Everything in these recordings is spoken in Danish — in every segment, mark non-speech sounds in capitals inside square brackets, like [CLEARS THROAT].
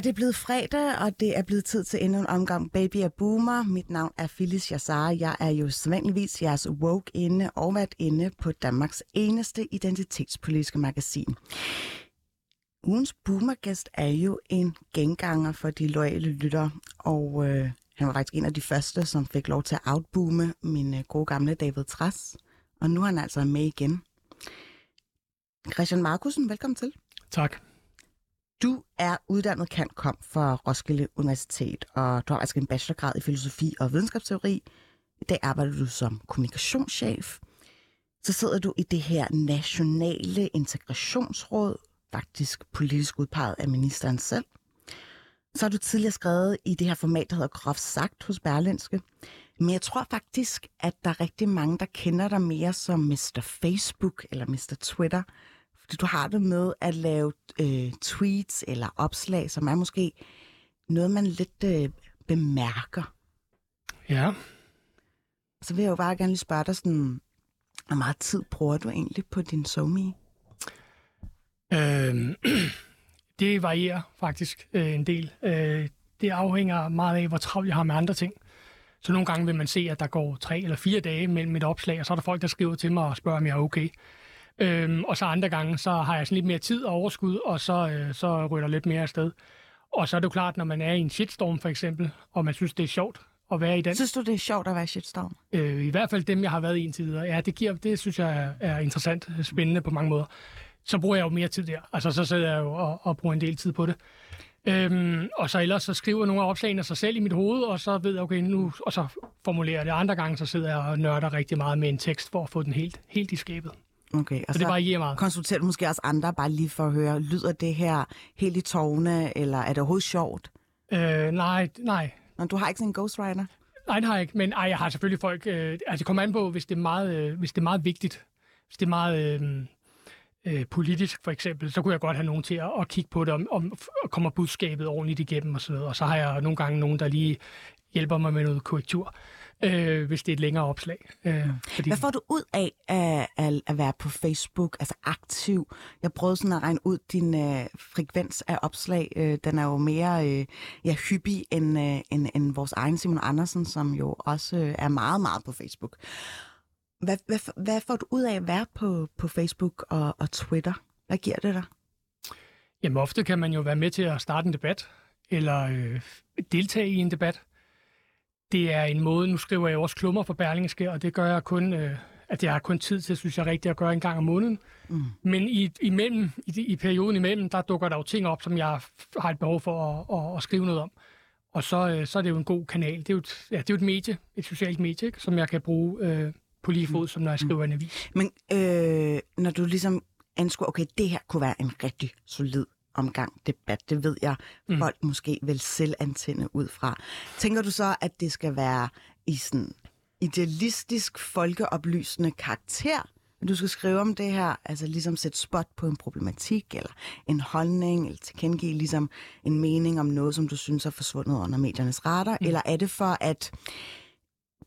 Det er blevet fredag, og det er blevet tid til endnu en omgang Baby og Boomer. Mit navn er Phyllis Jassar. Jeg er jo sædvanligvis jeres woke inde og været inde på Danmarks eneste identitetspolitiske magasin. Ugens boomergæst er jo en genganger for de loyale lyttere, og øh, han var faktisk en af de første, som fik lov til at outboome min øh, gode gamle David Træs. Og nu er han altså med igen. Christian Markusen, velkommen til. Tak. Du er uddannet kantkom for Roskilde Universitet, og du har altså en bachelorgrad i filosofi og videnskabsteori. I dag arbejder du som kommunikationschef. Så sidder du i det her nationale integrationsråd, faktisk politisk udpeget af ministeren selv. Så har du tidligere skrevet i det her format, der hedder Groft Sagt hos Berlinske. Men jeg tror faktisk, at der er rigtig mange, der kender dig mere som Mr. Facebook eller Mr. Twitter. Du har det med at lave øh, tweets eller opslag, som er måske noget, man lidt øh, bemærker. Ja. Så vil jeg jo bare gerne lige spørge dig sådan, hvor meget tid bruger du egentlig på din SoMe? Øh, [CLEARS THROAT] det varierer faktisk øh, en del. Øh, det afhænger meget af, hvor travlt jeg har med andre ting. Så nogle gange vil man se, at der går tre eller fire dage mellem et opslag, og så er der folk, der skriver til mig og spørger, om jeg er okay. Øhm, og så andre gange, så har jeg sådan lidt mere tid og overskud, og så, øh, så ryger der lidt mere afsted. Og så er det jo klart, når man er i en shitstorm for eksempel, og man synes, det er sjovt at være i den. Synes du, det er sjovt at være i shitstorm? Øh, I hvert fald dem, jeg har været i indtil videre. Ja, det, giver, det synes jeg er, er interessant, spændende på mange måder. Så bruger jeg jo mere tid der. Altså, så sidder jeg jo og, og bruger en del tid på det. Øhm, og så ellers så skriver nogle af opslagene sig selv i mit hoved, og så ved jeg, okay, nu, og så formulerer jeg det. Andre gange, så sidder jeg og nørder rigtig meget med en tekst, for at få den helt, helt i skabet. Okay, og Så det varierer meget. konsulterer du måske også andre, bare lige for at høre, lyder det her helt i tårne, eller er det overhovedet sjovt? Øh, nej, nej. Nå, du har ikke sådan en ghostwriter? Nej, det har jeg ikke. Men ej, jeg har selvfølgelig folk... Øh, altså, det kommer an på, hvis det er meget, øh, hvis det er meget vigtigt. Hvis det er meget øh, øh, politisk, for eksempel, så kunne jeg godt have nogen til at, at kigge på det, om, om kommer budskabet ordentligt igennem og sådan noget. Og så har jeg nogle gange nogen, der lige hjælper mig med noget korrektur, øh, hvis det er et længere opslag. Øh, fordi, Hvad får du ud af at, at, være på Facebook, altså aktiv? Jeg prøvede sådan at regne ud din øh, frekvens af opslag. Øh, den er jo mere øh, ja, hyppig end, øh, end, end vores egen Simon Andersen, som jo også øh, er meget, meget på Facebook. Hvad, hvad, hvad får du ud af at være på, på Facebook og, og Twitter? Hvad giver det dig? Jamen ofte kan man jo være med til at starte en debat, eller øh, deltage i en debat. Det er en måde, nu skriver jeg også klummer for Berlingske, og det gør jeg kun, øh, at jeg har kun tid til, synes jeg rigtigt, at gøre en gang om måneden. Mm. Men i, imellem, i, i perioden imellem, der dukker der jo ting op, som jeg har et behov for at, at, at skrive noget om. Og så, øh, så er det jo en god kanal. Det er jo et, ja, det er jo et medie, et socialt medie, ikke? som jeg kan bruge øh, på lige fod, som når jeg skriver en avis. Men øh, når du ligesom anskuer, okay, det her kunne være en rigtig solid omgang debat, det ved jeg, mm. folk måske vil selv antænde ud fra. Tænker du så, at det skal være i sådan idealistisk, folkeoplysende karakter, at du skal skrive om det her, altså ligesom sætte spot på en problematik, eller en holdning, eller tilkendegive ligesom en mening om noget, som du synes er forsvundet under mediernes radar, mm. eller er det for at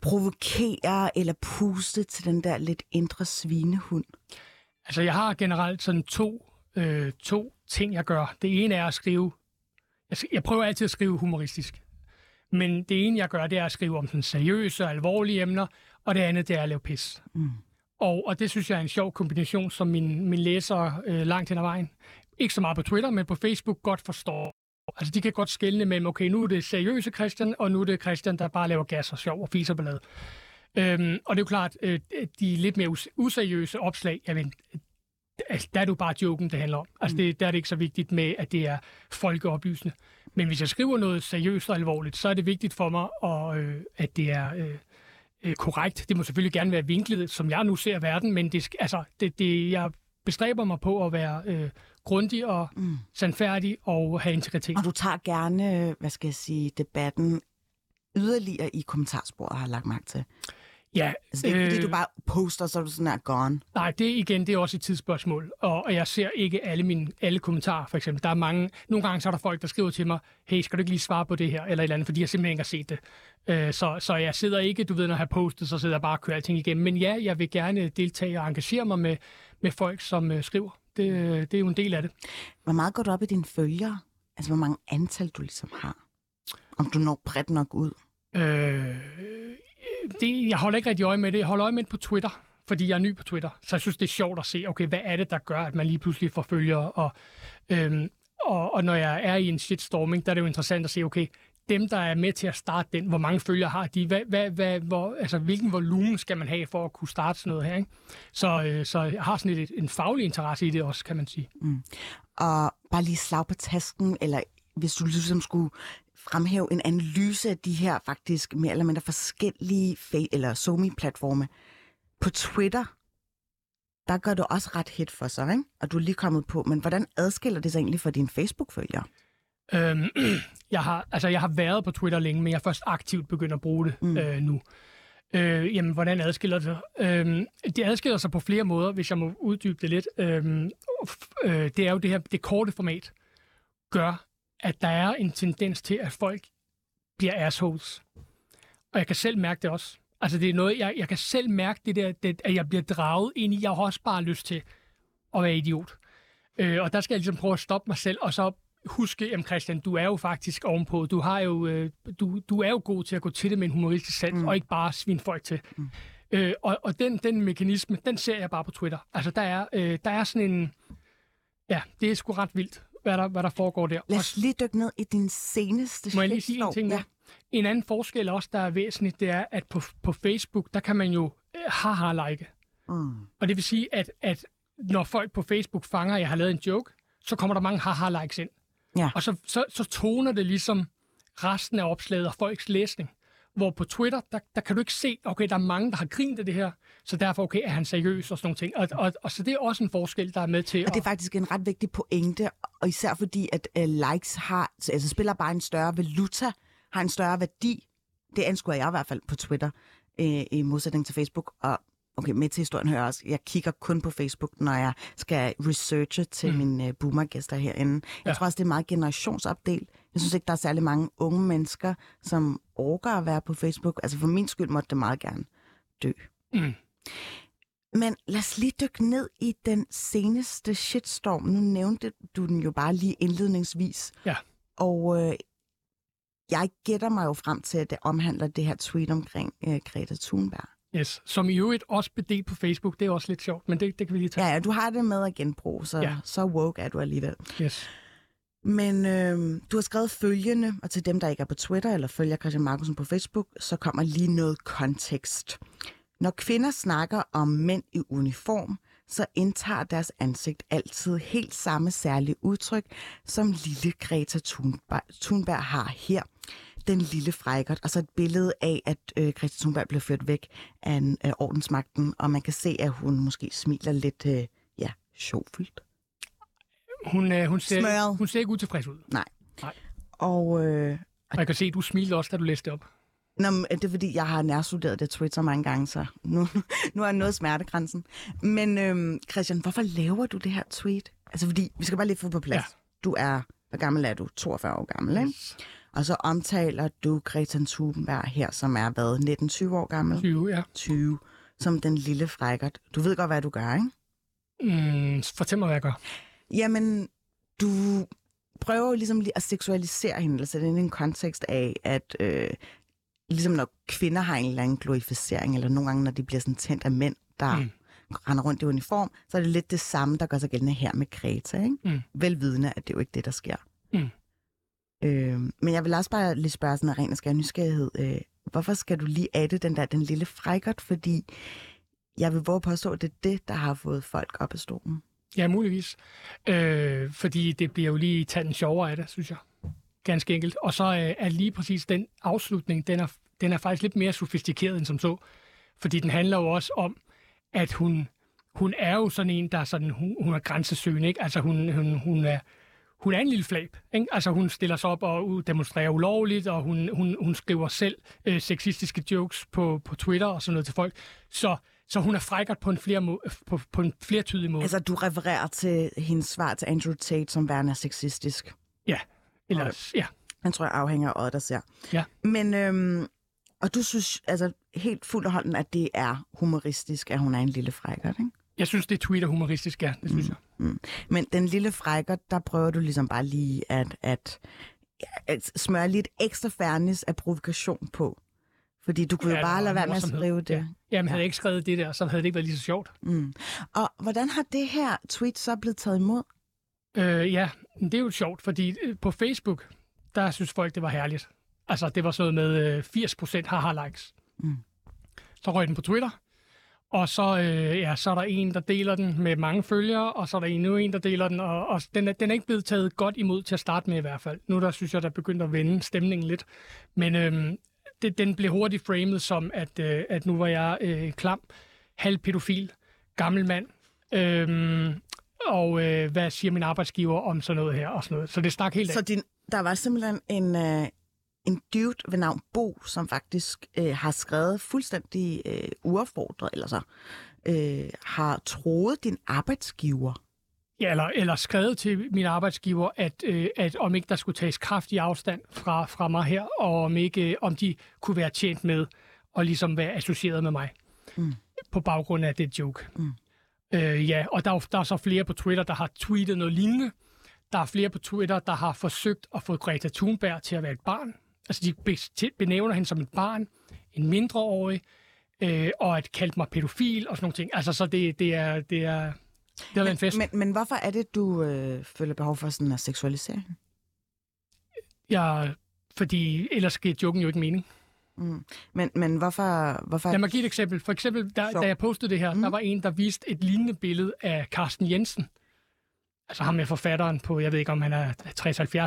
provokere eller puste til den der lidt indre svinehund? Altså, jeg har generelt sådan to, øh, to ting, jeg gør. Det ene er at skrive... Jeg, jeg prøver altid at skrive humoristisk. Men det ene, jeg gør, det er at skrive om sådan seriøse og alvorlige emner, og det andet, det er at lave pis. Mm. Og, og det synes jeg er en sjov kombination, som min, min læser øh, langt hen ad vejen, ikke så meget på Twitter, men på Facebook godt forstår. Altså, de kan godt skelne mellem, okay, nu er det seriøse Christian, og nu er det Christian, der bare laver gas og sjov og fiser ballade. Øhm, og det er jo klart, øh, de lidt mere us- useriøse opslag, jamen, altså, der er jo bare joken, det handler om. Altså, det, der er det ikke så vigtigt med, at det er folkeoplysende. Men hvis jeg skriver noget seriøst og alvorligt, så er det vigtigt for mig, og, øh, at det er... Øh, øh, korrekt. Det må selvfølgelig gerne være vinklet, som jeg nu ser verden, men det, altså, det, det, jeg bestræber mig på at være øh, grundig og mm. sandfærdig og have integritet. Og du tager gerne, hvad skal jeg sige, debatten yderligere i kommentarsporet, har jeg lagt mærke til. Ja, Altså, det er ikke, fordi du bare poster, så er du sådan her gone. Nej, det igen, det er også et tidsspørgsmål, og, og jeg ser ikke alle mine alle kommentarer, for eksempel. Der er mange, nogle gange så er der folk, der skriver til mig, hey, skal du ikke lige svare på det her, eller et eller andet, fordi jeg simpelthen ikke har set det. Øh, så, så jeg sidder ikke, du ved, når jeg har postet, så sidder jeg bare og kører alting igennem. Men ja, jeg vil gerne deltage og engagere mig med, med folk, som øh, skriver. Det, det er jo en del af det. Hvor meget går du op i dine følgere? Altså, hvor mange antal du ligesom har? Om du når bredt nok ud? Øh, det, jeg holder ikke rigtig øje med det. Jeg holder øje med det på Twitter, fordi jeg er ny på Twitter. Så jeg synes, det er sjovt at se, okay, hvad er det, der gør, at man lige pludselig får følgere? Og, øhm, og, og når jeg er i en shitstorming, der er det jo interessant at se, okay, dem, der er med til at starte den, hvor mange følgere har de? Hvad, hvad, hvad, hvor, altså, hvilken volumen skal man have for at kunne starte sådan noget her? Ikke? Så, øh, så jeg har sådan et, en faglig interesse i det også, kan man sige. Mm. Og bare lige slag på tasken, eller hvis du ligesom skulle fremhæve en analyse af de her faktisk mere eller mindre forskellige eller somi-platforme. På Twitter, der gør du også ret hit for sig, ikke? Og du er lige kommet på, men hvordan adskiller det sig egentlig fra dine Facebook-følgere? Øhm, [CLEARS THROAT] jeg, har, altså, jeg har været på Twitter længe, men jeg er først aktivt begyndt at bruge det mm. øh, nu. Øh, jamen, hvordan adskiller det sig? Øh, det adskiller sig på flere måder, hvis jeg må uddybe det lidt. Øh, øh, det er jo det her, det korte format gør, at der er en tendens til, at folk bliver assholes. Og jeg kan selv mærke det også. Altså, det er noget, jeg, jeg kan selv mærke det der, det, at jeg bliver draget ind i. Jeg har også bare lyst til at være idiot. Øh, og der skal jeg ligesom prøve at stoppe mig selv, og så huske, jamen Christian, du er jo faktisk ovenpå. Du, har jo, øh, du, du er jo god til at gå til det med en humoristisk sans, mm. og ikke bare svine folk til. Mm. Øh, og og den, den mekanisme, den ser jeg bare på Twitter. Altså, der er, øh, der er sådan en... Ja, det er sgu ret vildt, hvad der, hvad der foregår der. Lad os lige dykke ned i din seneste må jeg lige sige en ting? Ja. En anden forskel også, der er væsentligt, det er, at på, på Facebook, der kan man jo øh, haha-like. Mm. Og det vil sige, at, at når folk på Facebook fanger, at jeg har lavet en joke, så kommer der mange haha-likes ind. Ja. Og så, så, så toner det ligesom resten af opslaget og folks læsning. Hvor på Twitter, der, der kan du ikke se, okay, der er mange, der har grint af det her, så derfor, okay, er han seriøs og sådan nogle ting. Og, og, og så det er også en forskel, der er med til Og det er at... faktisk en ret vigtig pointe, og især fordi, at uh, likes har, altså spiller bare en større valuta, har en større værdi. Det anskuer jeg i hvert fald på Twitter, øh, i modsætning til Facebook. Og okay, med til historien hører også, jeg kigger kun på Facebook, når jeg skal researche til mm. mine uh, boomergæster herinde. Jeg Ja. tror også, det er meget generationsopdelt. Jeg synes ikke, der er særlig mange unge mennesker, som orker at være på Facebook. Altså for min skyld måtte det meget gerne dø. Mm. Men lad os lige dykke ned i den seneste shitstorm. Nu nævnte du den jo bare lige indledningsvis. Ja. Og øh, jeg gætter mig jo frem til, at det omhandler det her tweet omkring øh, Greta Thunberg. Yes. Som i øvrigt også blev delt på Facebook. Det er også lidt sjovt, men det, det kan vi lige tage. Ja, ja, du har det med at genbruge, så, ja. Ja. så woke er du alligevel. Yes. Men øh, du har skrevet følgende, og til dem, der ikke er på Twitter eller følger Christian Markusen på Facebook, så kommer lige noget kontekst. Når kvinder snakker om mænd i uniform, så indtager deres ansigt altid helt samme særlige udtryk, som lille Greta Thunberg, Thunberg har her. Den lille frækkert, og så et billede af, at øh, Greta Thunberg blev ført væk af øh, ordensmagten, og man kan se, at hun måske smiler lidt, øh, ja, sjovfuldt. Hun, øh, hun, ser, Smørret. hun ser ikke utilfreds ud. Og øh, Og jeg kan se, at du smilte også, da du læste det op. Nå, men det er fordi, jeg har nærstuderet det Twitter mange gange, så nu, [LAUGHS] nu er jeg nået smertegrænsen. Men øhm, Christian, hvorfor laver du det her tweet? Altså fordi, vi skal bare lige få på plads. Ja. Du er, hvor gammel er du? 42 år gammel, ikke? Og så omtaler du Greta Thunberg her, som er hvad, 19-20 år gammel? 20, ja. 20, som den lille frækkert. Du ved godt, hvad du gør, ikke? Mm, fortæl mig, hvad jeg gør. Jamen, du prøver ligesom lige at seksualisere hende, eller sætte hende i en kontekst af, at øh, ligesom når kvinder har en eller anden glorificering, eller nogle gange, når de bliver sådan tændt af mænd, der mm. Render rundt i uniform, så er det lidt det samme, der gør sig gældende her med Greta, ikke? Mm. Velvidende, at det er jo ikke det, der sker. Mm. Øh, men jeg vil også bare lige spørge sådan en ren og skær nysgerrighed. Øh, hvorfor skal du lige adde den der, den lille frækkert? Fordi jeg vil våge påstå, at det er det, der har fået folk op af stolen. Ja, muligvis. Øh, fordi det bliver jo lige tanden sjovere af det, synes jeg. Ganske enkelt. Og så øh, er lige præcis den afslutning, den er, den er faktisk lidt mere sofistikeret end som så. Fordi den handler jo også om, at hun, hun er jo sådan en, der er sådan, hun, hun er grænsesøgende, ikke? Altså hun, hun, hun er, hun er en lille flab. Ikke? Altså hun stiller sig op og demonstrerer ulovligt, og hun, hun, hun skriver selv øh, sexistiske jokes på, på Twitter og sådan noget til folk. Så, så hun er frækkert på en, flere må, på, på en flertydig måde. Altså, du refererer til hendes svar til Andrew Tate, som værende er sexistisk. ja, eller, ja. Den tror jeg afhænger af der ser. Ja. Men, øhm, og du synes altså helt fuldt og hånden, at det er humoristisk, at hun er en lille frækkert, ikke? Jeg synes, det er Twitter humoristisk, ja. Det synes jeg. Mm. Men den lille frækker, der prøver du ligesom bare lige at, at, at smøre lidt ekstra fairness af provokation på. Fordi du kunne ja, jo bare lade være med at skrive det. Ja. Jamen, havde jeg ikke skrevet det der, så havde det ikke været lige så sjovt. Mm. Og hvordan har det her tweet så blevet taget imod? Øh, ja, det er jo sjovt, fordi øh, på Facebook, der synes folk, det var herligt. Altså, det var sådan noget med øh, 80 procent haha-likes. Mm. Så røg den på Twitter, og så, øh, ja, så er der en, der deler den med mange følgere, og så er der endnu en, der deler den, og, og den, er, den er ikke blevet taget godt imod til at starte med i hvert fald. Nu der synes jeg, der er begyndt at vende stemningen lidt. Men øh, det, den blev hurtigt framet som, at, øh, at nu var jeg øh, klam, halv pædofil, gammel mand, øh, og øh, hvad siger min arbejdsgiver om sådan noget her og sådan noget. Så det stak helt af. Så din, der var simpelthen en, øh, en dude ved navn Bo, som faktisk øh, har skrevet fuldstændig øh, uaffordret, eller så, øh, har troet din arbejdsgiver. Ja, eller, eller skrevet til min arbejdsgiver, at, øh, at om ikke der skulle tages kraftig afstand fra, fra mig her, og om ikke øh, om de kunne være tjent med at ligesom være associeret med mig. Mm. På baggrund af det joke. Mm. Øh, ja, og der er, der er så flere på Twitter, der har tweetet noget lignende. Der er flere på Twitter, der har forsøgt at få Greta Thunberg til at være et barn. Altså, de benævner hende som et barn, en mindreårig, øh, og at kalde mig pædofil og sådan nogle ting. Altså, så det, det er... Det er det har været en fest. Men, men hvorfor er det, du øh, føler behov for sådan at seksualisere hende? Jeg, fordi ellers giver joken jo ikke mening. Mm. Men, men hvorfor... hvorfor Lad mig give et eksempel. For eksempel, da, Så- da jeg postede det her, Mm. der var en, der viste et lignende billede af Carsten Jensen. Altså ham med forfatteren på, jeg ved ikke om han er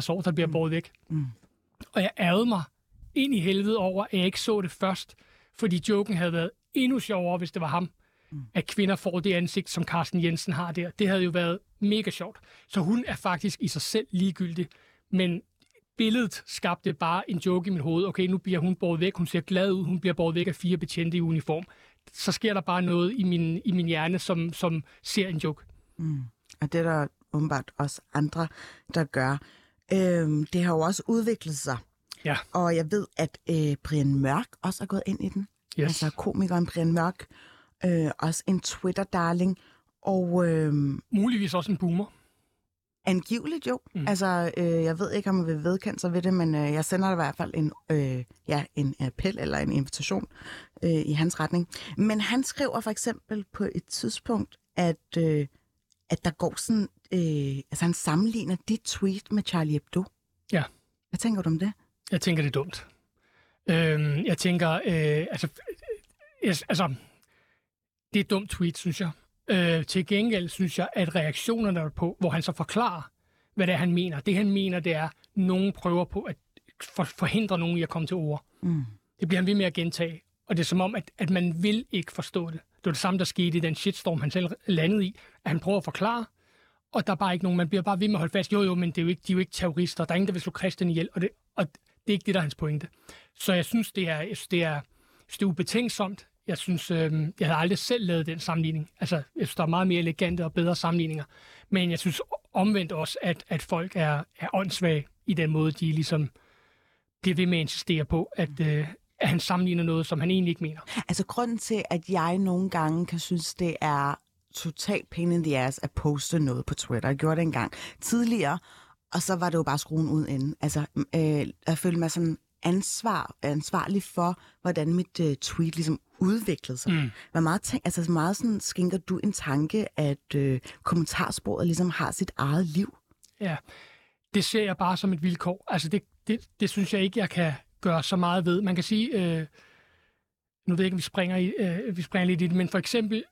60-70 år, der bliver båret væk. Mm. Og jeg ærgede mig ind i helvede over, at jeg ikke så det først. Fordi joken havde været endnu sjovere, hvis det var ham. Mm. At kvinder får det ansigt, som Carsten Jensen har der. Det havde jo været mega sjovt. Så hun er faktisk i sig selv ligegyldig. Men billedet skabte bare en joke i mit hoved. Okay, nu bliver hun båret væk. Hun ser glad ud. Hun bliver båret væk af fire betjente i uniform. Så sker der bare noget i min, i min hjerne, som, som ser en joke. Mm. Og det er der åbenbart også andre, der gør. Øhm, det har jo også udviklet sig. Ja. Og jeg ved, at øh, Brian Mørk også er gået ind i den. Yes. Altså komikeren Brian Mørk. Øh, også en Twitter-darling. Og øh, Muligvis også en boomer. angiveligt jo. Mm. Altså, øh, jeg ved ikke, om jeg vil vedkende sig ved det, men øh, jeg sender i hvert fald en, øh, ja, en appel eller en invitation øh, i hans retning. Men han skriver for eksempel på et tidspunkt, at, øh, at der går sådan... Øh, altså, han sammenligner dit tweet med Charlie Hebdo. Ja. Hvad tænker du om det? Jeg tænker, det er dumt. Øhm, jeg tænker, øh, altså, øh, yes, altså, det er et dumt tweet, synes jeg. Øh, til gengæld synes jeg, at reaktionerne derpå, hvor han så forklarer, hvad det er, han mener. Det, han mener, det er, at nogen prøver på at for, forhindre nogen i at komme til ord. Mm. Det bliver han ved med at gentage. Og det er som om, at, at man vil ikke forstå det. Det var det samme, der skete i den shitstorm, han selv landede i. At han prøver at forklare, og der er bare ikke nogen. Man bliver bare ved med at holde fast. Jo, jo, men det er jo ikke, de er jo ikke terrorister. Der er ingen, der vil slå Christian ihjel. Og det, og det er ikke det, der er hans pointe. Så jeg synes, det er, jeg synes, det er, jeg synes, det er ubetænksomt. Jeg synes, øh, jeg havde aldrig selv lavet den sammenligning. Altså, jeg synes, der er meget mere elegante og bedre sammenligninger. Men jeg synes omvendt også, at, at folk er, er åndssvage i den måde, de ligesom bliver ved med at insistere på, at, øh, at han sammenligner noget, som han egentlig ikke mener. Altså, grunden til, at jeg nogle gange kan synes, det er totalt pain in the ass at poste noget på Twitter. Jeg gjorde det engang tidligere, og så var det jo bare skruen ud inden. Altså, øh, jeg følte mig sådan ansvar, ansvarlig for, hvordan mit øh, tweet ligesom udviklede sig. Mm. Hvor meget, tænk, altså, så meget sådan, skænker du en tanke, at øh, kommentarsporet ligesom har sit eget liv? Ja, det ser jeg bare som et vilkår. Altså, det, det, det synes jeg ikke, jeg kan gøre så meget ved. Man kan sige, øh, nu ved jeg ikke, om vi springer, i, øh, vi springer lidt i det, men for eksempel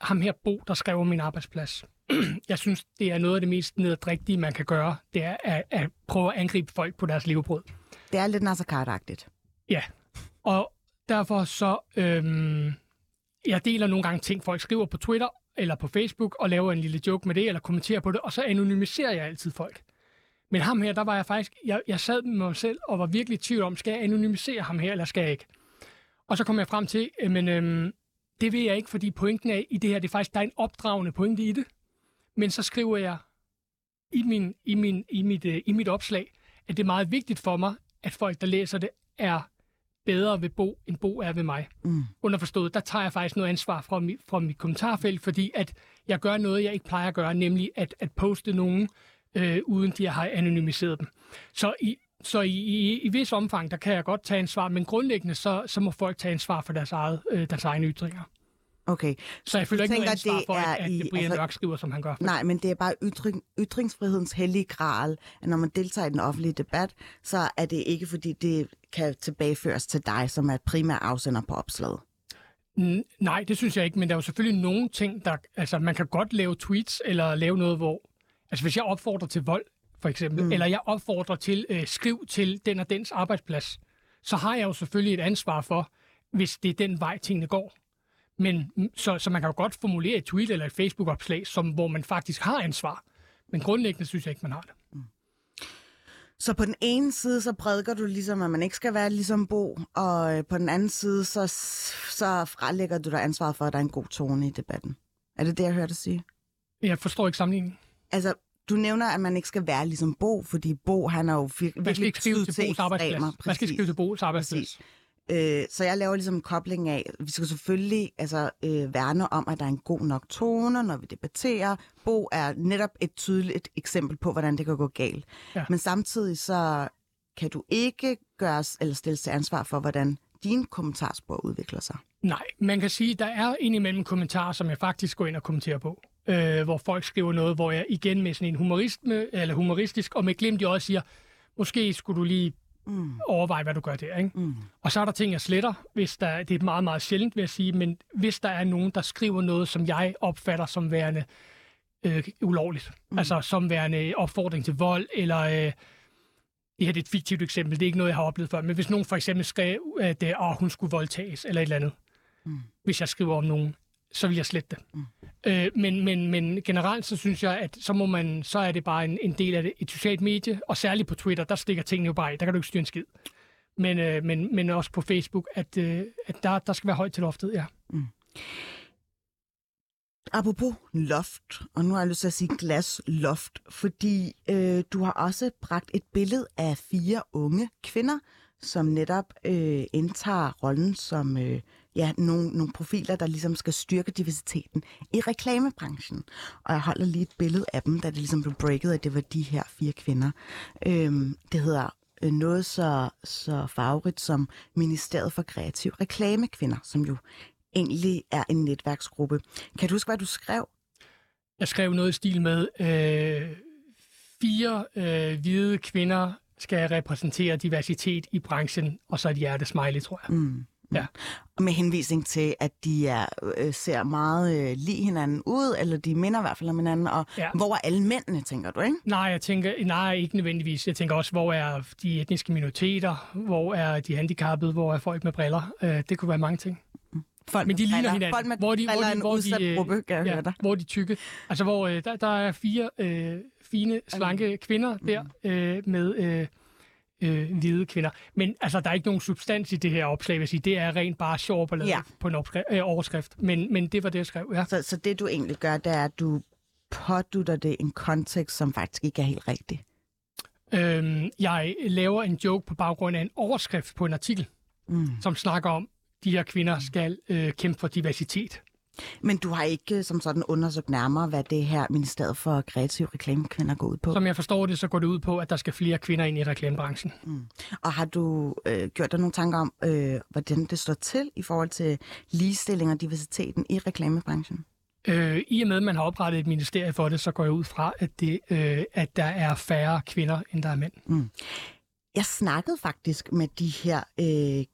ham her Bo, der skrev om min arbejdsplads. [CLEARS THROAT] jeg synes, det er noget af det mest nederdrigtige, man kan gøre, det er at, at prøve at angribe folk på deres levebrød. Det er lidt Nasser Carter-agtigt. Ja, Og derfor så, øhm, jeg deler nogle gange ting, folk skriver på Twitter eller på Facebook, og laver en lille joke med det, eller kommenterer på det, og så anonymiserer jeg altid folk. Men ham her, der var jeg faktisk, jeg, jeg sad med mig selv og var virkelig i tvivl om, skal jeg anonymisere ham her, eller skal jeg ikke? Og så kom jeg frem til, øh, men øhm, det vil jeg ikke, fordi pointen er i det her, det er faktisk, der er en opdragende pointe i det. Men så skriver jeg i, min, i, min, i, mit, øh, i mit opslag, at det er meget vigtigt for mig, at folk, der læser det, er bedre ved Bo, end Bo er ved mig. Mm. Underforstået, der tager jeg faktisk noget ansvar fra, mi, fra mit kommentarfelt, fordi at jeg gør noget, jeg ikke plejer at gøre, nemlig at, at poste nogen, øh, uden de har anonymiseret dem. Så i, så i, i, i vis omfang, der kan jeg godt tage ansvar, men grundlæggende, så, så må folk tage ansvar for deres, eget, øh, deres egne ytringer. Okay. Så jeg føler ikke noget tænker, ansvar det for, er at, at i- Brian altså- Mørk skriver, som han gør. Nej, men det er bare ytring, ytringsfrihedens hellige gral, at når man deltager i den offentlige debat, så er det ikke, fordi det kan tilbageføres til dig, som er primær afsender på opslaget. N- Nej, det synes jeg ikke, men der er jo selvfølgelig nogle ting, der... Altså, man kan godt lave tweets, eller lave noget, hvor... Altså, hvis jeg opfordrer til vold, for eksempel, mm. eller jeg opfordrer til, øh, skriv til den og dens arbejdsplads, så har jeg jo selvfølgelig et ansvar for, hvis det er den vej, tingene går. Men mm, så, så man kan jo godt formulere et tweet eller et Facebook-opslag, som, hvor man faktisk har ansvar. Men grundlæggende synes jeg ikke, man har det. Så på den ene side, så prædiker du ligesom, at man ikke skal være ligesom Bo, og øh, på den anden side, så, så frelægger du dig ansvaret for, at der er en god tone i debatten. Er det det, jeg hørte dig sige? Jeg forstår ikke sammenligningen. Altså, du nævner, at man ikke skal være ligesom Bo, fordi Bo, han er jo vir- virkelig ikke skrive til Bo's arbejdsplads. Man skal ikke skrive til Bo's arbejdsplads. Præcis. Øh, så jeg laver ligesom en kobling af, vi skal selvfølgelig altså, øh, værne om, at der er en god nok tone, når vi debatterer. Bo er netop et tydeligt eksempel på, hvordan det kan gå galt. Ja. Men samtidig så kan du ikke gøres eller stilles til ansvar for, hvordan dine kommentarspor udvikler sig. Nej, man kan sige, at der er indimellem kommentarer, som jeg faktisk går ind og kommenterer på. Øh, hvor folk skriver noget, hvor jeg igen med sådan en humorisme, eller humoristisk, og med glimt i øjet siger, måske skulle du lige mm. overveje, hvad du gør der. Ikke? Mm. Og så er der ting, jeg sletter, hvis der, det er meget, meget sjældent, vil jeg sige, men hvis der er nogen, der skriver noget, som jeg opfatter som værende øh, ulovligt, mm. altså som værende opfordring til vold, eller... Øh, det her det er et fiktivt eksempel, det er ikke noget, jeg har oplevet før, men hvis nogen for eksempel skrev, at øh, hun skulle voldtages, eller et eller andet, mm. hvis jeg skriver om nogen, så vil jeg slette det. Mm. Øh, men, men, men generelt så synes jeg, at så, må man, så er det bare en, en del af det, et socialt medie, og særligt på Twitter, der stikker tingene jo bare i, der kan du ikke styre en skid. Men, øh, men, men også på Facebook, at, øh, at der, der skal være højt til loftet, ja. Apropos loft, og nu har jeg lyst til at sige glasloft, fordi øh, du har også bragt et billede af fire unge kvinder, som netop øh, indtager rollen som øh, ja, nogle, nogle profiler, der ligesom skal styrke diversiteten i reklamebranchen. Og jeg holder lige et billede af dem, da det ligesom blev breaket, at det var de her fire kvinder. Øhm, det hedder øh, noget så, så farverigt som Ministeriet for Kreativ Reklamekvinder, som jo egentlig er en netværksgruppe. Kan du huske, hvad du skrev? Jeg skrev noget i stil med, øh, fire øh, hvide kvinder skal repræsentere diversitet i branchen, og så et hjertesmiley, tror jeg. Mm. Ja. Og med henvisning til, at de er, øh, ser meget øh, lige hinanden ud, eller de minder i hvert fald om hinanden, og Ja. hvor er alle mændene, tænker du, ikke? Nej, jeg tænker, nej, ikke nødvendigvis. Jeg tænker også, hvor er de etniske minoriteter? Hvor er de handicappede? Hvor er folk med briller? Øh, det kunne være mange ting. Folk Men de ligner briller. hinanden. Folk med hvor de, briller er en udsat øh, gruppe, kan jeg ja, høre dig. Hvor de tykke. Altså, hvor øh, der, der er fire øh, fine, slanke kvinder der øh, med øh, øh, hvide kvinder. Men altså, der er ikke nogen substans i det her opslag, vil jeg sige. Det er rent bare sjov ballade Ja. på en opskri- øh, overskrift. Men, men det var det, jeg skrev, ja. Så, så det, du egentlig gør, det er, at du pådutter det en kontekst, som faktisk ikke er helt rigtig. Øhm, jeg laver en joke på baggrund af en overskrift på en artikel, mm. som snakker om, de her kvinder skal øh, kæmpe for diversitet. Men du har ikke som sådan undersøgt nærmere, hvad det her Ministeriet for Kreativ Reklamekvinder går ud på. Som jeg forstår det, så går det ud på, at der skal flere kvinder ind i reklamebranchen. Og har du øh, gjort dig nogle tanker om, øh, hvordan det står til i forhold til ligestilling og diversiteten i reklamebranchen? Øh, I og med, at man har oprettet et ministerie for det, så går jeg ud fra, at, det, øh, at der er færre kvinder, end der er mænd. Jeg snakkede faktisk med de her øh,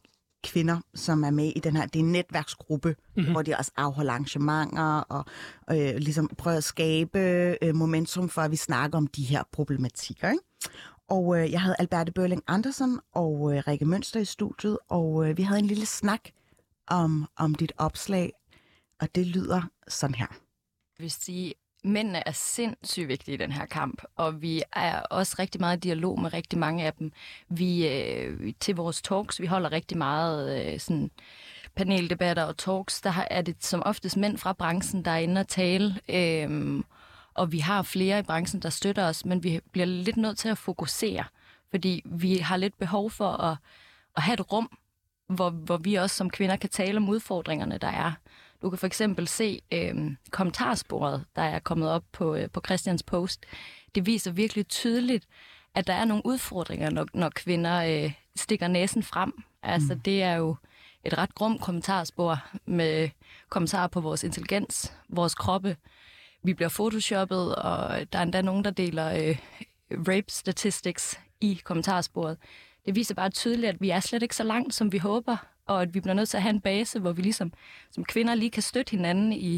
kvinder, som er med i den her, det er en netværksgruppe, mm-hmm. hvor de også afholder arrangementer og øh, ligesom prøver at skabe øh, momentum for, at vi snakker om de her problematikker. Ikke? Og øh, jeg havde Alberte Børling Andersen og øh, Rikke Mønster i studiet, og øh, vi havde en lille snak om, om dit opslag, og det lyder sådan her. Jeg vil sige, mændene er sindssygt vigtige i den her kamp, og vi er også rigtig meget i dialog med rigtig mange af dem. Vi øh, til vores talks, vi holder rigtig meget øh, sådan paneldebatter og talks, der har- er det som oftest mænd fra branchen, der er inde og tale. Øh, og vi har flere i branchen, der støtter os, men vi bliver lidt nødt til at fokusere, fordi vi har lidt behov for at, at have et rum, hvor, hvor vi også som kvinder kan tale om udfordringerne, der er. Du kan for eksempel se øh, kommentarsporet, der er kommet op på, øh, på Christians post. Det viser virkelig tydeligt, at der er nogle udfordringer, når, når kvinder øh, stikker næsen frem. Altså, mm. det er jo et ret grum kommentarspor med kommentarer på vores intelligens, vores kroppe. Vi bliver photoshoppet, og der er endda nogen, der deler øh, rape statistics i kommentarsporet. Det viser bare tydeligt, at vi er slet ikke så langt, som vi håber, og at vi bliver nødt til at have en base, hvor vi ligesom som kvinder lige kan støtte hinanden i,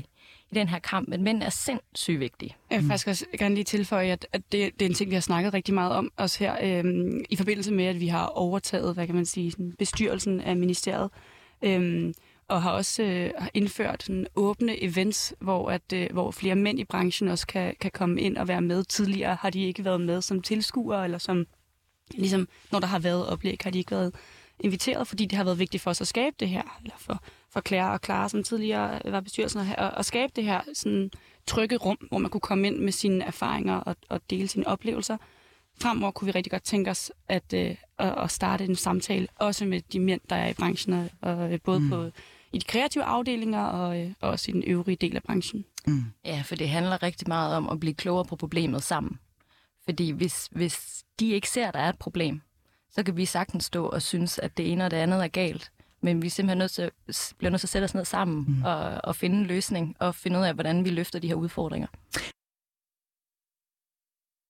i den her kamp. Men mænd er sindssygt vigtige. Jeg vil faktisk også gerne lige tilføje, at, at det, det er en ting, vi har snakket rigtig meget om også her, øhm, i forbindelse med, at vi har overtaget, hvad kan man sige, sådan, bestyrelsen af ministeriet, øhm, og har også øh, indført sådan, åbne events, hvor, at, øh, hvor flere mænd i branchen også kan, kan komme ind og være med. Tidligere har de ikke været med som tilskuere, eller som, ligesom, når der har været oplæg, har de ikke været inviteret, fordi det har været vigtigt for os at skabe det her, eller for, for Claire og Clara, som tidligere var bestyrelsen, at, at skabe det her sådan, trygge rum, hvor man kunne komme ind med sine erfaringer og, og dele sine oplevelser. Fremover kunne vi rigtig godt tænke os at, øh, at, at starte en samtale, også med de mænd, der er i branchen, og, og øh, både mm. på, i de kreative afdelinger og, øh, og også i den øvrige del af branchen. Ja, for det handler rigtig meget om at blive klogere på problemet sammen. Fordi hvis, hvis de ikke ser, at der er et problem, så kan vi sagtens stå og synes, at det ene og det andet er galt. Men vi er simpelthen nødt til, bliver nødt til at sætte os ned sammen mm. og, og finde en løsning og finde ud af, hvordan vi løfter de her udfordringer.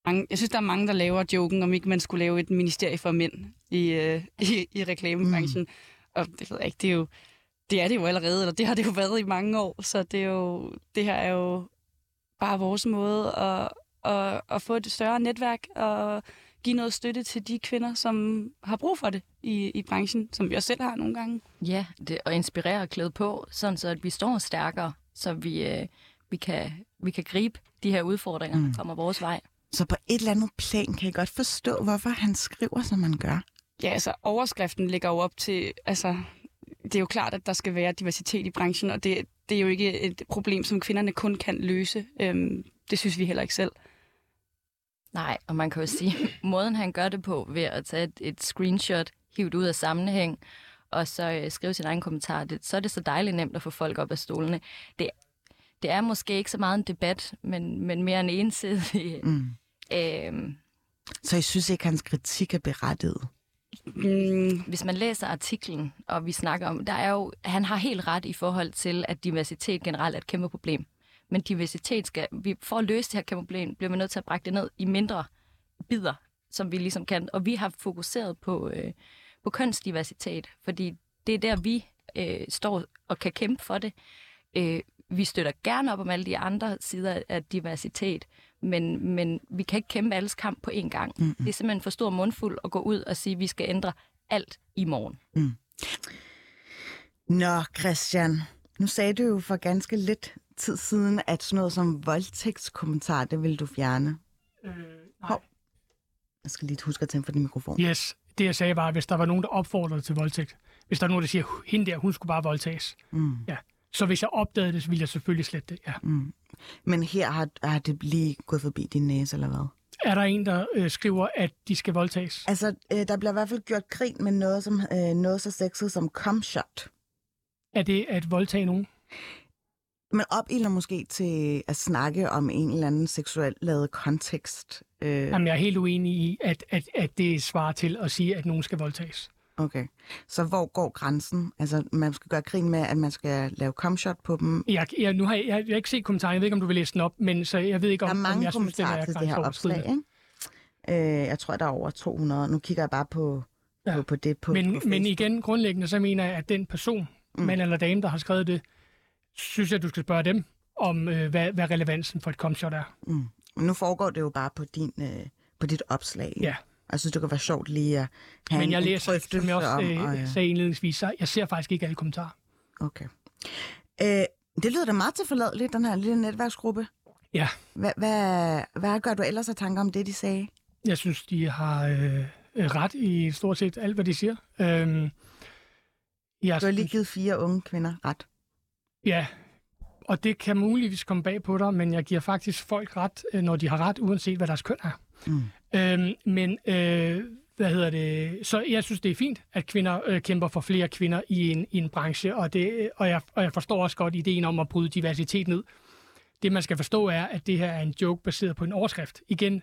Mange- Jeg synes, der er mange, der laver joken, om ikke man skulle lave et ministerie for mænd i, øh, [LAUGHS] i, i reklamebranchen. Mm. Og det ved jeg ikke, det er jo det er det jo allerede, eller det har det jo været i mange år, så det, er jo, det her er jo bare vores måde at, at, at få et større netværk og give noget støtte til de kvinder, som har brug for det i, i branchen, som vi også selv har nogle gange. Ja, det, og inspirere og klæde på, sådan så at vi står stærkere, så vi, øh, vi, kan, vi kan gribe de her udfordringer, mm. der kommer vores vej. Så på et eller andet plan kan jeg godt forstå, hvorfor han skriver, som han gør. Ja, altså overskriften ligger jo op til, altså det er jo klart, at der skal være diversitet i branchen, og det, det er jo ikke et problem, som kvinderne kun kan løse. Øhm, det synes vi heller ikke selv. Nej, og man kan jo sige, [LAUGHS] måden han gør det på ved at tage et, et screenshot, hive det ud af sammenhæng, og så øh, skrive sin egen kommentar, det, så er det så dejligt nemt at få folk op af stolene. Det, det er måske ikke så meget en debat, men, men mere en ensidig... Mm. Øh, Så jeg synes ikke, hans kritik er berettiget. Mm, hvis man læser artiklen, og vi snakker om, der er jo, han har helt ret i forhold til, at diversitet generelt er et kæmpe problem. Men diversitet skal, vi, for at løse det her problem, bliver vi nødt til at brække det ned i mindre bidder, som vi ligesom kan. Og vi har fokuseret på, øh, på kønsdiversitet, fordi det er der, vi øh, står og kan kæmpe for det. Øh, vi støtter gerne op om alle de andre sider af diversitet, men, men vi kan ikke kæmpe alles kamp på én gang. Mm-hmm. Det er simpelthen for stor mundfuld at gå ud og sige, at vi skal ændre alt i morgen. Nå, Christian, nu sagde du jo for ganske lidt tid siden, at sådan noget som voldtægtskommentar, det vil du fjerne. Øh, Hov. Jeg skal lige huske at tænde for din mikrofon. Yes, det jeg sagde var, hvis der var nogen, der opfordrede til voldtægt. Hvis der er nogen, der siger, hende der, hun skulle bare voldtages. Mm. Ja. Så hvis jeg opdagede det, så ville jeg selvfølgelig slette det, ja. Men her har, har det lige gået forbi din næse, eller hvad? Er der en, der øh, skriver, at de skal voldtages? Altså, øh, der bliver i hvert fald gjort grin med noget, som, øh, noget så sexet som comshot. Er det at voldtage nogen? Man opilder måske til at snakke om en eller anden seksuelt lavet kontekst. Øh, Jamen, jeg er helt uenig i, at, at, at det svarer til at sige, at nogen skal voldtages. okay. Så hvor går grænsen? Altså, man skal gøre grin med, at man skal lave comshot på dem. Jeg, jeg, nu har jeg, jeg, jeg har ikke set kommentaren, jeg ved ikke, om du vil læse den op, men så jeg ved ikke, Der om, er om mange jeg synes, det er til det her opslag, ikke? Øh, jeg tror, der er over 200. Nu kigger jeg bare på, Ja. på, på det på, Men, på men Facebook. igen, grundlæggende, så mener jeg, at den person, mm. mand eller dame, der har skrevet det, synes jeg, du skal spørge dem om, øh, hvad, hvad relevansen for et comshot er. Mm. Men nu foregår det jo bare på, din, øh, på dit opslag. Ja. Jeg synes, det kunne være sjovt lige at have Men jeg en læser, som jeg også om, øh, og, ja. sagde indledningsvis, så jeg ser faktisk ikke alle kommentarer. Okay. Øh, det lyder da meget tilforladeligt, den her lille netværksgruppe. Ja. Hvad, hvad, hvad gør du ellers af tanker om det, de sagde? Jeg synes, de har øh, øh, ret i stort set alt, hvad de siger. Øhm, jeg Du har lige givet fire unge kvinder ret. Ja, og det kan muligvis komme bag på dig, men jeg giver faktisk folk ret, øh, når de har ret, uanset hvad deres køn er. Mm. Øhm, men øh, hvad hedder det? Så jeg synes, det er fint, at kvinder øh, kæmper for flere kvinder i en, i en branche, og, det, og, jeg, og jeg forstår også godt ideen om at bryde diversitet ned. Det, man skal forstå, er, at det her er en joke baseret på en overskrift. Igen,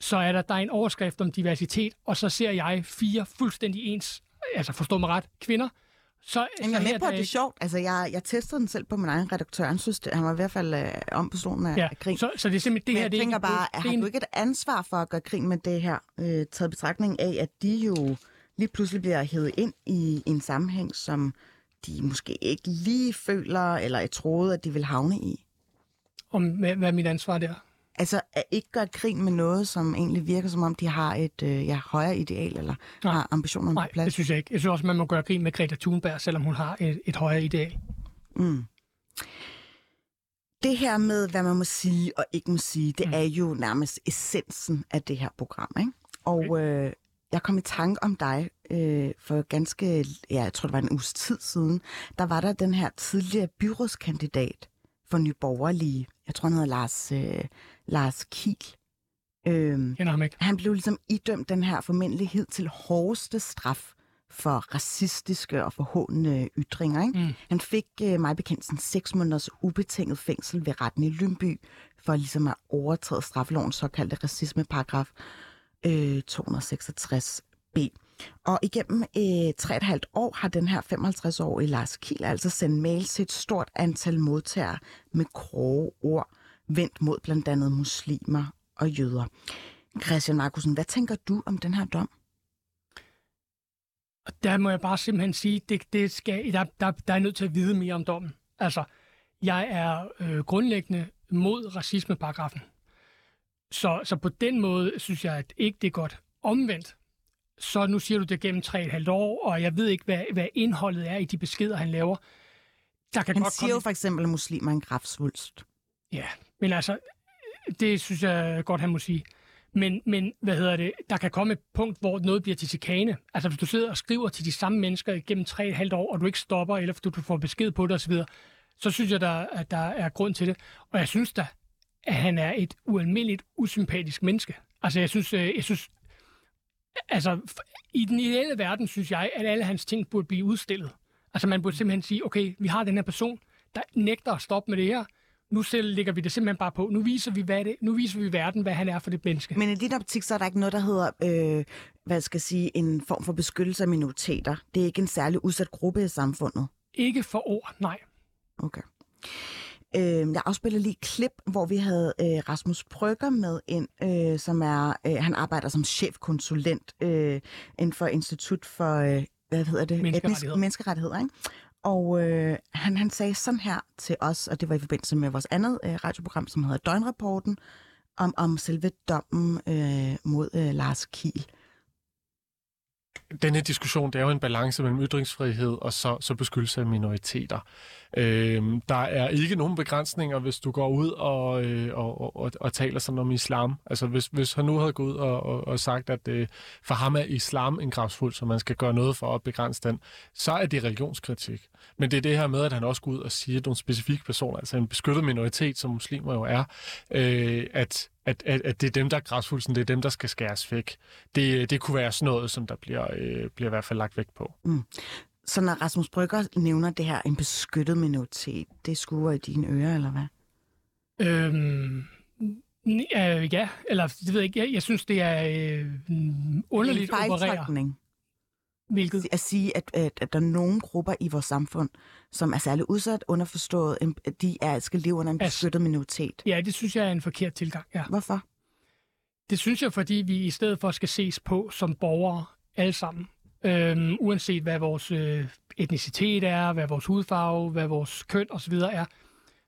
så er der, der er en overskrift om diversitet, og så ser jeg fire fuldstændig ens, altså forstå mig ret, kvinder. Så, Jamen, jeg er med på, at det er sjovt. Altså, jeg, jeg testede den selv på min egen redaktør. Han synes, det, han var i hvert fald øh, om på stolen af, Ja, grin. så, så det er simpelthen det Men her, jeg det er tænker ikke, bare, det, er har en- du ikke et ansvar for at gøre grin med det her, øh, taget betragtning af, at de jo lige pludselig bliver hævet ind i en sammenhæng, som de måske ikke lige føler, eller jeg troede, at de vil havne i? om, hvad, hvad er mit ansvar der? Altså, at ikke gøre grin med noget, som egentlig virker som om, de har et øh, ja, højere ideal, eller Nej. har ambitioner Nej, på plads. det synes jeg ikke. Jeg synes også, man må gøre grin med Greta Thunberg, selvom hun har et, et højere ideal. Mm. Det her med, hvad man må sige og ikke må sige, det Mm. er jo nærmest essensen af det her program. Ikke? Og øh, jeg kom i tanke om dig øh, for ganske, ja, jeg tror det var en uges tid siden, der var der den her tidligere byrådskandidat for Nye Borgerlige. Jeg tror, han hedder Lars, øh, Lars Kiel. Øh, Kender ham ikke. han blev ligesom idømt den her formindelighed til hårdeste straf for racistiske og forhåndende ytringer. Ikke? Mm. Han fik øh, mig bekendt sådan seks måneders ubetinget fængsel ved retten i Lymby for ligesom at overtræde straffelovens såkaldte racismeparagraf øh, 266b. Og igennem øh, tre og et halvt år har den her 55-årige Lars Kiel altså sendt mails til et stort antal modtagere med grove ord, vendt mod blandt andet muslimer og jøder. Christian Markusen, hvad tænker du om den her dom? Og der må jeg bare simpelthen sige, det, det skal, der, der, der er nødt til at vide mere om dommen. Altså, jeg er øh, grundlæggende mod racismeparagrafen. Så, så på den måde synes jeg, at ikke det er godt. Omvendt, så nu siger du det gennem tre og et halvt år, og jeg ved ikke, hvad, hvad indholdet er i de beskeder, han laver. Der kan Han godt siger komme jo for eksempel, at muslimer er en kraftsvulst. Ja, men altså, det synes jeg godt, han må sige. Men, men hvad hedder det, der kan komme et punkt, hvor noget bliver til chikane. Altså hvis du sidder og skriver til de samme mennesker gennem tre og et halvt år, og du ikke stopper, eller du, du får besked på det osv., så synes jeg, der, at der er grund til det. Og jeg synes da, at han er et ualmindeligt usympatisk menneske. Altså jeg synes, øh, jeg synes altså i den ideelle verden, synes jeg, at alle hans ting burde blive udstillet. Altså man burde simpelthen sige, okay, vi har den her person, der nægter at stoppe med det her, nu selv lægger vi det simpelthen bare på. Nu viser vi, hvad det, nu viser vi verden, hvad han er for det menneske. Men i din optik, så er der ikke noget, der hedder, øh, hvad skal jeg sige, en form for beskyttelse af minoriteter. Det er ikke en særlig udsat gruppe i samfundet. Ikke for ord, nej. Okay. Øh, jeg afspiller lige et klip, hvor vi havde øh, Rasmus Brygger med ind, øh, som er, øh, han arbejder som chefkonsulent øh, inden for Institut for, øh, hvad hedder det? Menneskerettigheder. Etnisk, menneskerettigheder, ikke? Og øh, han, han sagde sådan her til os, og det var i forbindelse med vores andet øh, radioprogram, som hedder Døgnrapporten, om, om selve dommen øh, mod øh, Lars Kiel den her diskussion, det er jo en balance mellem ytringsfrihed og så, så beskyttelse af minoriteter. Øhm, der er ikke nogen begrænsninger, hvis du går ud og, øh, og, og, og, taler sådan om islam. Altså hvis, hvis han nu havde gået ud og, og, og sagt, at øh, for ham er islam en gravsfuld, så man skal gøre noget for at begrænse den, så er det religionskritik. Men det er det her med, at han også går ud og siger, at nogle specifikke personer, altså en beskyttet minoritet, som muslimer jo er, øh, at at, at, at det er dem, der er græsfulden, det er dem, der skal skæres væk. Det, det kunne være sådan noget, som der bliver, øh, bliver i hvert fald lagt vægt på. Så når Rasmus Brygger nævner det her, en beskyttet minoritet, det skuer i dine ører, eller hvad? Øhm, øh, ja, eller det ved jeg ikke. Jeg, jeg synes, det er øh, mm, underligt en at operere. fejltolkning. Hvilket? at sige, at, at, at der er nogle grupper i vores samfund, som er særligt udsat, underforstået, at de er, skal leve under en beskyttet minoritet. Ja, det synes jeg er en forkert tilgang, ja. Hvorfor? Det synes jeg, fordi vi i stedet for skal ses på som borgere alle sammen. Øhm, uanset hvad vores øh, etnicitet er, hvad vores hudfarve, hvad vores køn osv. er,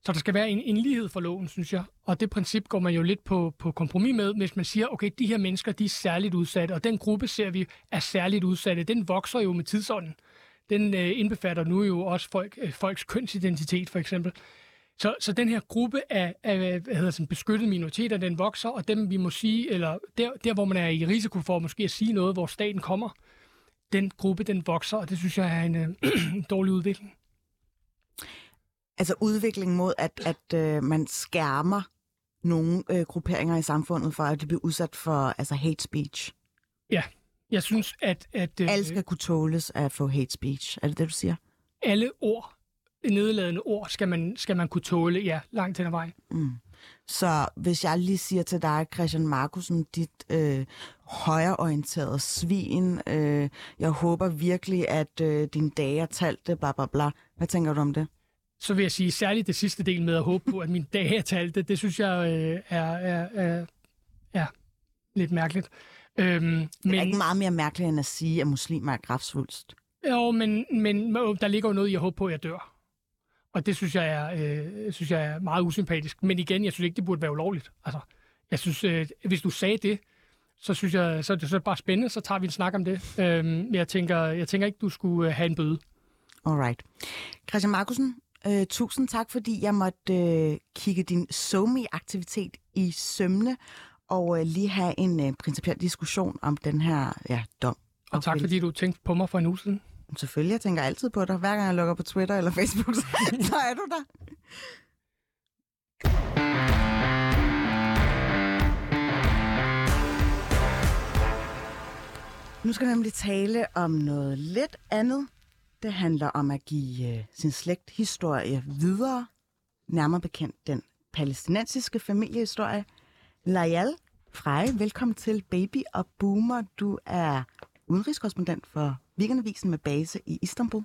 så der skal være en, en lighed for loven, synes jeg. Og det princip går man jo lidt på, på kompromis med, hvis man siger, okay, de her mennesker, de er særligt udsatte, og den gruppe ser vi er særligt udsatte. Den vokser jo med tidsånden. Den øh, indbefatter nu jo også folk, øh, folks kønsidentitet, for eksempel. Så, så den her gruppe af, af hvad hedder sådan, beskyttede minoriteter, den vokser, og dem vi må sige, eller der, der hvor man er i risiko for måske at sige noget, hvor staten kommer, den gruppe, den vokser, og det synes jeg er en øh, [CLEARS THROAT] dårlig udvikling. Altså udviklingen mod, at, at øh, man skærmer nogle øh, grupperinger i samfundet for, at de bliver udsat for altså hate speech. Ja, jeg synes, at... at øh, Alle skal kunne tåles at få hate speech. Er det det, du siger? alle ord, nedladende ord, skal man, skal man kunne tåle, ja, langt hen ad vejen. Mm. Så hvis jeg lige siger til dig, Christian Markusen, dit øh, højreorienterede svin, øh, jeg håber virkelig, at øh, din dage er talte, bla bla bla. Hvad tænker du om det? Så vil jeg sige, særligt det sidste del med at håbe på, at min dage er talte, det synes jeg øh, er, er, er, er lidt mærkeligt. Øhm, Men... Det men, er ikke meget mere mærkeligt, end at sige, at muslimer er kraftsvulst. Jo, men, men der ligger jo noget i at håbe på, at jeg dør. Og det synes jeg er, øh, synes jeg er meget usympatisk. Men igen, jeg synes ikke, det burde være ulovligt. Altså, jeg synes, øh, hvis du sagde det, så synes jeg, så det så er det bare spændende, så tager vi en snak om det. Øhm, jeg, tænker, jeg tænker ikke, du skulle øh, have en bøde. Alright. Christian Markusen, øh, tusind tak, fordi jeg måtte øh, kigge din SoMe-aktivitet i sømne og øh, lige have en øh, principiel diskussion om den her ja, dom. Og tak, Okay. fordi du tænkte på mig for en uge siden. Selvfølgelig, jeg tænker altid på dig. Hver gang jeg logger på Twitter eller Facebook, så, [LAUGHS] så er du der. Nu skal jeg nemlig tale om noget lidt andet. Det handler om at give øh, sin slægthistorie videre. Nærmere bekendt den palæstinensiske familiehistorie. Layal Frey, velkommen til Baby og Boomer. Du er udenrigskorrespondent for Weekendavisen med base i Istanbul.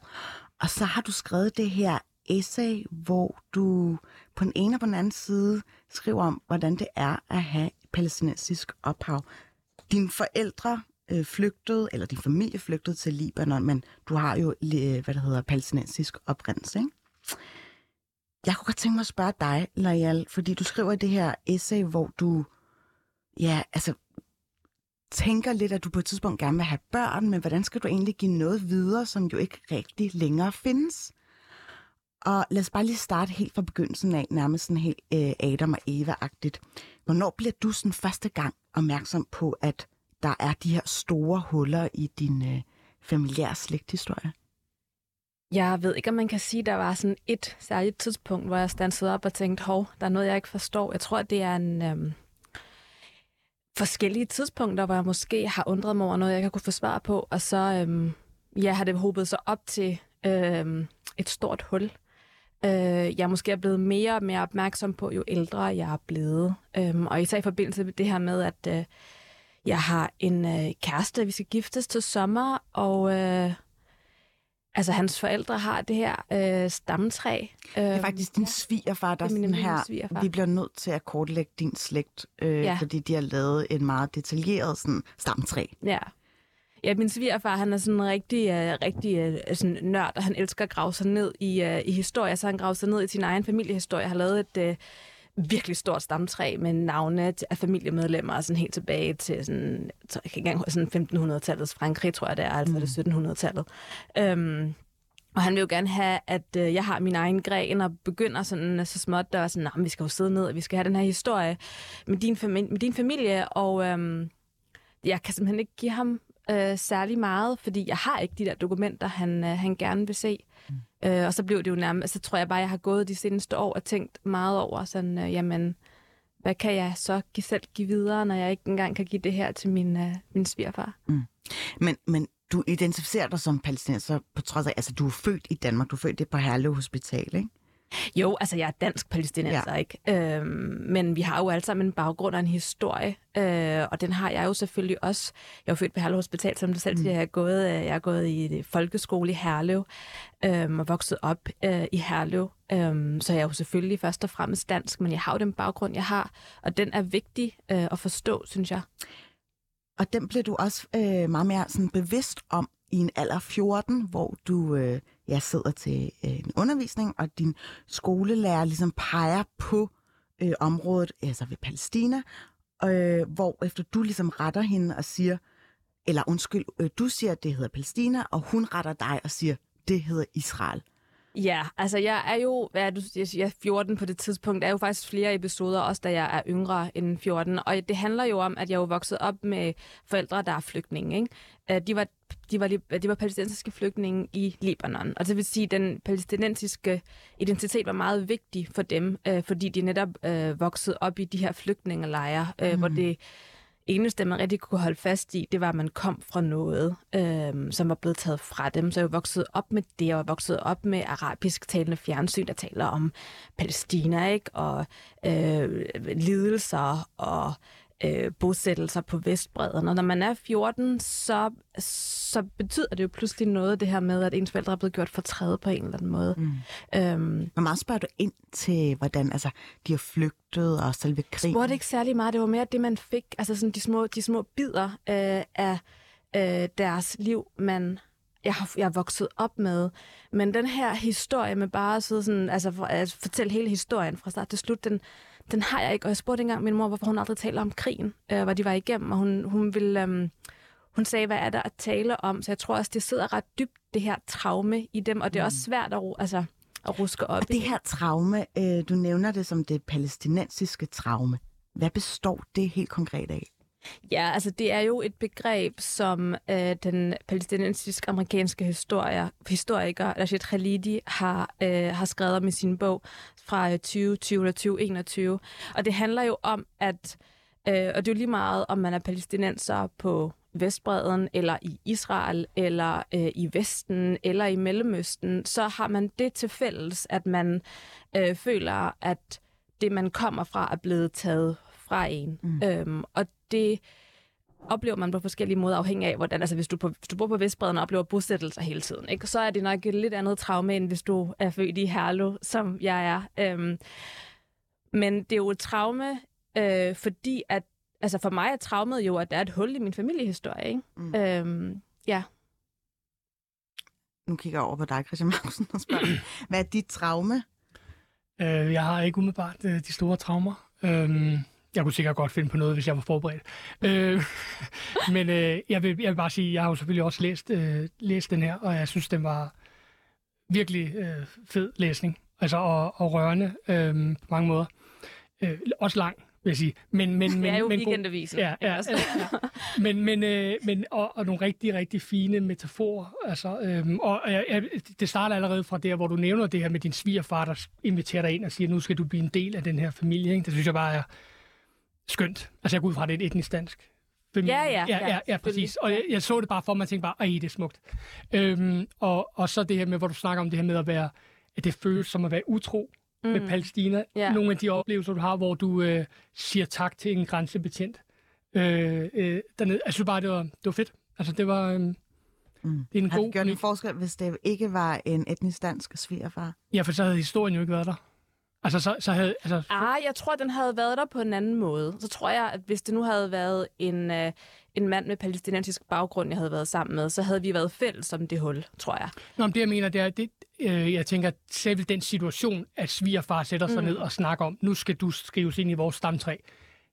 Og så har du skrevet det her essay, hvor du på den ene og på den anden side skriver om, hvordan det er at have palæstinensisk ophav. Dine forældre øh, flygtede, eller din familie flygtede til Libanon, men du har jo, øh, hvad det hedder, palæstinensisk oprindelse, ikke? Jeg kunne godt tænke mig at spørge dig, Layal, fordi du skriver i det her essay, hvor du, ja, altså, tænker lidt, at du på et tidspunkt gerne vil have børn, men hvordan skal du egentlig give noget videre, som jo ikke rigtig længere findes? Og lad os bare lige starte helt fra begyndelsen af, nærmest sådan helt øh, Adam og Eva-agtigt. Hvornår bliver du sådan første gang opmærksom på, at der er de her store huller i din øh, familiære slægthistorie? Jeg ved ikke, om man kan sige, at der var sådan et særligt tidspunkt, hvor jeg stansede op og tænkte, hov, der er noget, jeg ikke forstår. Jeg tror, at det er en Øh, forskellige tidspunkter, hvor jeg måske har undret mig over noget, jeg ikke har kunne få svar på, og så øhm, ja, har det håbet sig op til øhm, et stort hul. Øh, jeg måske er blevet mere og mere opmærksom på, jo ældre jeg er blevet. Øhm, og især i forbindelse med det her med, at øh, jeg har en øh, kæreste, vi skal giftes til sommer, og øh, altså hans forældre har det her øh, stamtræ. Øh, Det er faktisk din svigerfar, der det er sådan her, svigerfar. vi bliver nødt til at kortlægge din slægt, øh. Ja. fordi de har lavet en meget detaljeret sådan, stamtræ. Ja. Ja, min svigerfar, han er sådan en rigtig, uh, rigtig uh, sådan nørd, og han elsker at grave sig ned i, uh, i historie, så han graver sig ned i sin egen familiehistorie. har lavet et uh, virkelig stort stamtræ med navne af familiemedlemmer, sådan helt tilbage til sådan, så jeg kan ikke engang sådan 1500-tallets Frankrig, tror jeg det er, altså mm. det er 1700-tallet. Um, og han vil jo gerne have, at øh, jeg har min egen gren, og begynder sådan øh, så småt, der er sådan, "Nå, men vi skal jo sidde ned, og vi skal have den her historie med din, fami- med din familie, og øhm, jeg kan simpelthen ikke give ham øh, særlig meget, fordi jeg har ikke de der dokumenter, han, øh, han gerne vil se. Mm. Øh, og så blev det jo nærmest, så tror jeg bare, jeg har gået de seneste år og tænkt meget over sådan, øh, jamen, hvad kan jeg så give, selv give videre, når jeg ikke engang kan give det her til min, øh, min svigerfar? Men, men du identificerer dig som palæstinenser på trods af, altså du er født i Danmark, du er født det på Herlev Hospital, ikke? Jo, altså jeg er dansk palæstinenser, ja. ikke? Øhm, men vi har jo alle sammen en baggrund og en historie, øh, og den har jeg jo selvfølgelig også. Jeg er født på Herlev Hospital, som du selv siger. Jeg er gået, øh, jeg er gået i folkeskole i Herlev øhm, og vokset op øh, i Herlev. Øhm, så jeg er jo selvfølgelig først og fremmest dansk, men jeg har jo den baggrund, jeg har, og den er vigtig øh, at forstå, synes jeg. Og den blev du også øh, meget mere sådan bevidst om i en alder af 14, hvor du øh, jeg sidder til øh, en undervisning, og din skolelærer ligesom peger på øh, området, altså ved Palæstina, øh, hvor efter du ligesom retter hende og siger, eller undskyld, øh, du siger, at det hedder Palæstina, og hun retter dig og siger, det hedder Israel. Ja, altså jeg er jo, hvad er du, jeg siger, 14 på det tidspunkt, der er jo faktisk flere episoder, også da jeg er yngre end 14, og det handler jo om, at jeg er jo vokset op med forældre, der er flygtninge, ikke? Øh, De var, de var, de var palæstinensiske flygtninge i Libanon, og det vil sige, at den palæstinensiske identitet var meget vigtig for dem, øh, fordi de netop øh, voksede op i de her flygtningelejre, øh, mm. hvor det eneste, man rigtig kunne holde fast i, det var, at man kom fra noget, øh, som var blevet taget fra dem. Så jeg voksede op med det, og jeg voksede op med arabisk talende fjernsyn, der taler om Palæstina, ikke? Og øh, lidelser og øh, bosættelser på Vestbredden. Og når man er 14, så, så betyder det jo pludselig noget, det her med, at ens forældre er blevet gjort fortrædet på en eller anden måde. Mm. Øhm, Hvor meget spørger du ind til, hvordan altså, de har flygtet og selve krigen? spurgte ikke særlig meget. Det var mere det, man fik. Altså sådan de små, de små bidder øh, af øh, deres liv, man jeg har, jeg har vokset op med. Men den her historie med bare at sidde sådan, altså for, at fortælle hele historien fra start til slut, den, den har jeg ikke. Og jeg spurgte engang min mor, hvorfor hun aldrig taler om krigen, øh, hvad de var igennem. Og hun, hun ville... Øh, hun sagde, hvad er der at tale om? Så jeg tror også, det sidder ret dybt, det her traume i dem, og det er også svært at, altså, at ruske op Og det i. her traume, øh, du nævner det som det palæstinensiske traume. Hvad består det helt konkret af? Ja, altså det er jo et begreb, som øh, den palæstinensisk-amerikanske historier, historiker Rashid Khalidi har, øh, har skrevet om i sin bog fra øh, 2020 eller 2021. Og det handler jo om, at, øh, og det er jo lige meget, om man er palæstinenser på Vestbreden, eller i Israel, eller øh, i Vesten, eller i Mellemøsten, så har man det til fælles, at man øh, føler, at det, man kommer fra, er blevet taget fra en. Mm. Øhm, og det oplever man på forskellige måder, afhængig af, hvordan, altså hvis du, på, hvis du bor på Vestbreden og oplever bosættelser hele tiden, ikke? så er det nok et lidt andet traume, end hvis du er født i Herlev, som jeg er. Øhm, men det er jo et traume, øh, fordi at, altså for mig er traumet jo, at der er et hul i min familiehistorie, ikke? Mm. Øhm, ja. Nu kigger jeg over på dig, Christian Magnussen, og spørger, hvad er dit traume? Øh, jeg har ikke umiddelbart øh, de store traumer. Øh, jeg kunne sikkert godt finde på noget, hvis jeg var forberedt. Øh, [LAUGHS] men øh, jeg, vil, jeg vil bare sige, jeg har jo selvfølgelig også læst, øh, læst den her, og jeg synes, den var virkelig øh, fed læsning. Altså, og, og rørende øh, på mange måder. Øh, også lang, vil jeg sige. Men, men, [LAUGHS] men, Det er jo men weekendavisen. Ja, ja, ja, ja. Men, men, øh, men og, og nogle rigtig, rigtig fine metaforer. Altså, øhm, og jeg, jeg, det starter allerede fra der, hvor du nævner det her med din svigerfar, der inviterer dig ind og siger, nu skal du blive en del af den her familie. Ikke? Det synes jeg bare er skønt. Altså jeg går ud fra, at det er et etnisk dansk familie. Ja, ja, ja, ja, ja, ja præcis. Og jeg, jeg så det bare for mig og tænkte bare, ej, det er smukt. Øhm, og, og så det her med, hvor du snakker om det her med at være, at det føles som at være utro mm. med Palæstina. Ja. Nogle af de oplevelser, du har, hvor du øh, siger tak til en grænsebetjent øh, øh, dernede. Jeg synes bare, det var, det var fedt. Altså, det var... Øh, Mm. det er en Har god... det gjort en forskel, hvis det ikke var en etnisk dansk svigerfar? Ja, for så havde historien jo ikke været der. Altså, så, så havde... Altså, Ah, jeg tror, den havde været der på en anden måde. Så tror jeg, at hvis det nu havde været en, øh, en mand med palæstinensisk baggrund, jeg havde været sammen med, så havde vi været fælles om det hul, tror jeg. Nå, men det jeg mener, det er, det, øh, jeg tænker, selv den situation, at svigerfar sætter sig mm. ned og snakker om, nu skal du skrives ind i vores stamtræ,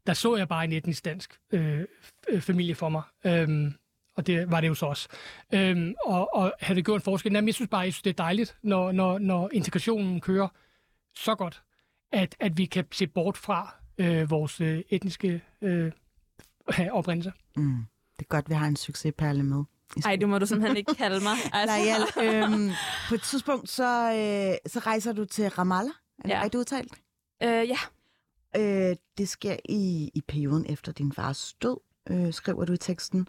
der så jeg bare en etnisk dansk øh, øh, familie for mig. Øhm, og det var det jo så også. Øhm, og, og havde det gjort en forskel? Jamen, jeg synes bare, jeg synes, det er dejligt, når, når, når integrationen kører så godt, at, at vi kan se bort fra øh, vores øh, etniske øh, oprindelse. Mm. Det er godt, vi har en succesperle med. Ej, det må du simpelthen ikke kalde mig. [LAUGHS] Altså. Lajal, øhm, på et tidspunkt, så, øh, så rejser du til Ramallah. Er ja. rigtigt udtalt? Øh, ja. Øh, det sker i, i perioden efter din fars død, øh, skriver du i teksten.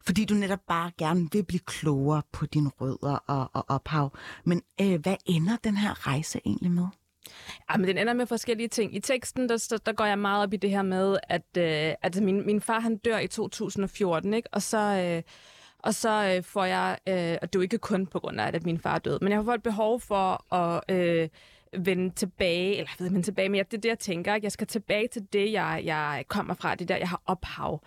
Fordi du netop bare gerne vil blive klogere på dine rødder og, og ophav. Men øh, hvad ender den her rejse egentlig med? Ja, men den ender med forskellige ting. I teksten, der, der, går jeg meget op i det her med, at, øh, at min, min far han dør i 2014, ikke? Og så, øh, og så øh, får jeg, øh, og det er jo ikke kun på grund af, at min far døde, men jeg har fået et behov for at øh, vende tilbage, eller jeg ved, ikke, tilbage, men jeg- det er det, jeg tænker, ikke? jeg skal tilbage til det, jeg, jeg kommer fra, det der, jeg har ophav.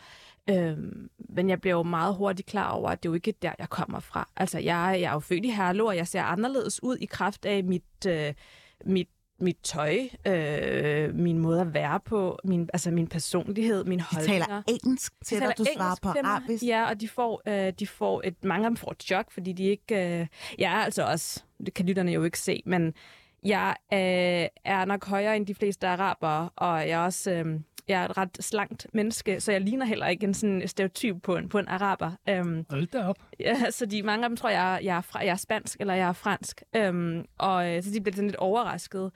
Øhm, men jeg bliver jo meget hurtigt klar over, at det er jo ikke der, jeg kommer fra. Altså, jeg, jeg er jo født i Herlev, og jeg ser anderledes ud i kraft af mit, øh, mit mit tøj, øh, min måde at være på, min, altså min personlighed, min De holdninger. taler engelsk til De dig, du svarer engelsk på til mig. arabisk. Ja, og de får, øh, de får et, mange af dem får et chok, fordi de ikke... Øh, jeg er altså også, det kan lytterne jo ikke se, men jeg øh, er nok højere end de fleste arabere, og jeg er også... Øh, jeg er et ret slankt menneske, så jeg ligner heller ikke en sådan stereotyp på en, på en araber. Øhm, Hold da op. Ja, [LAUGHS] så de, mange af dem tror, jeg, jeg, er, fra, jeg er spansk, eller jeg er fransk. Øhm, og øh, så de bliver sådan lidt overrasket.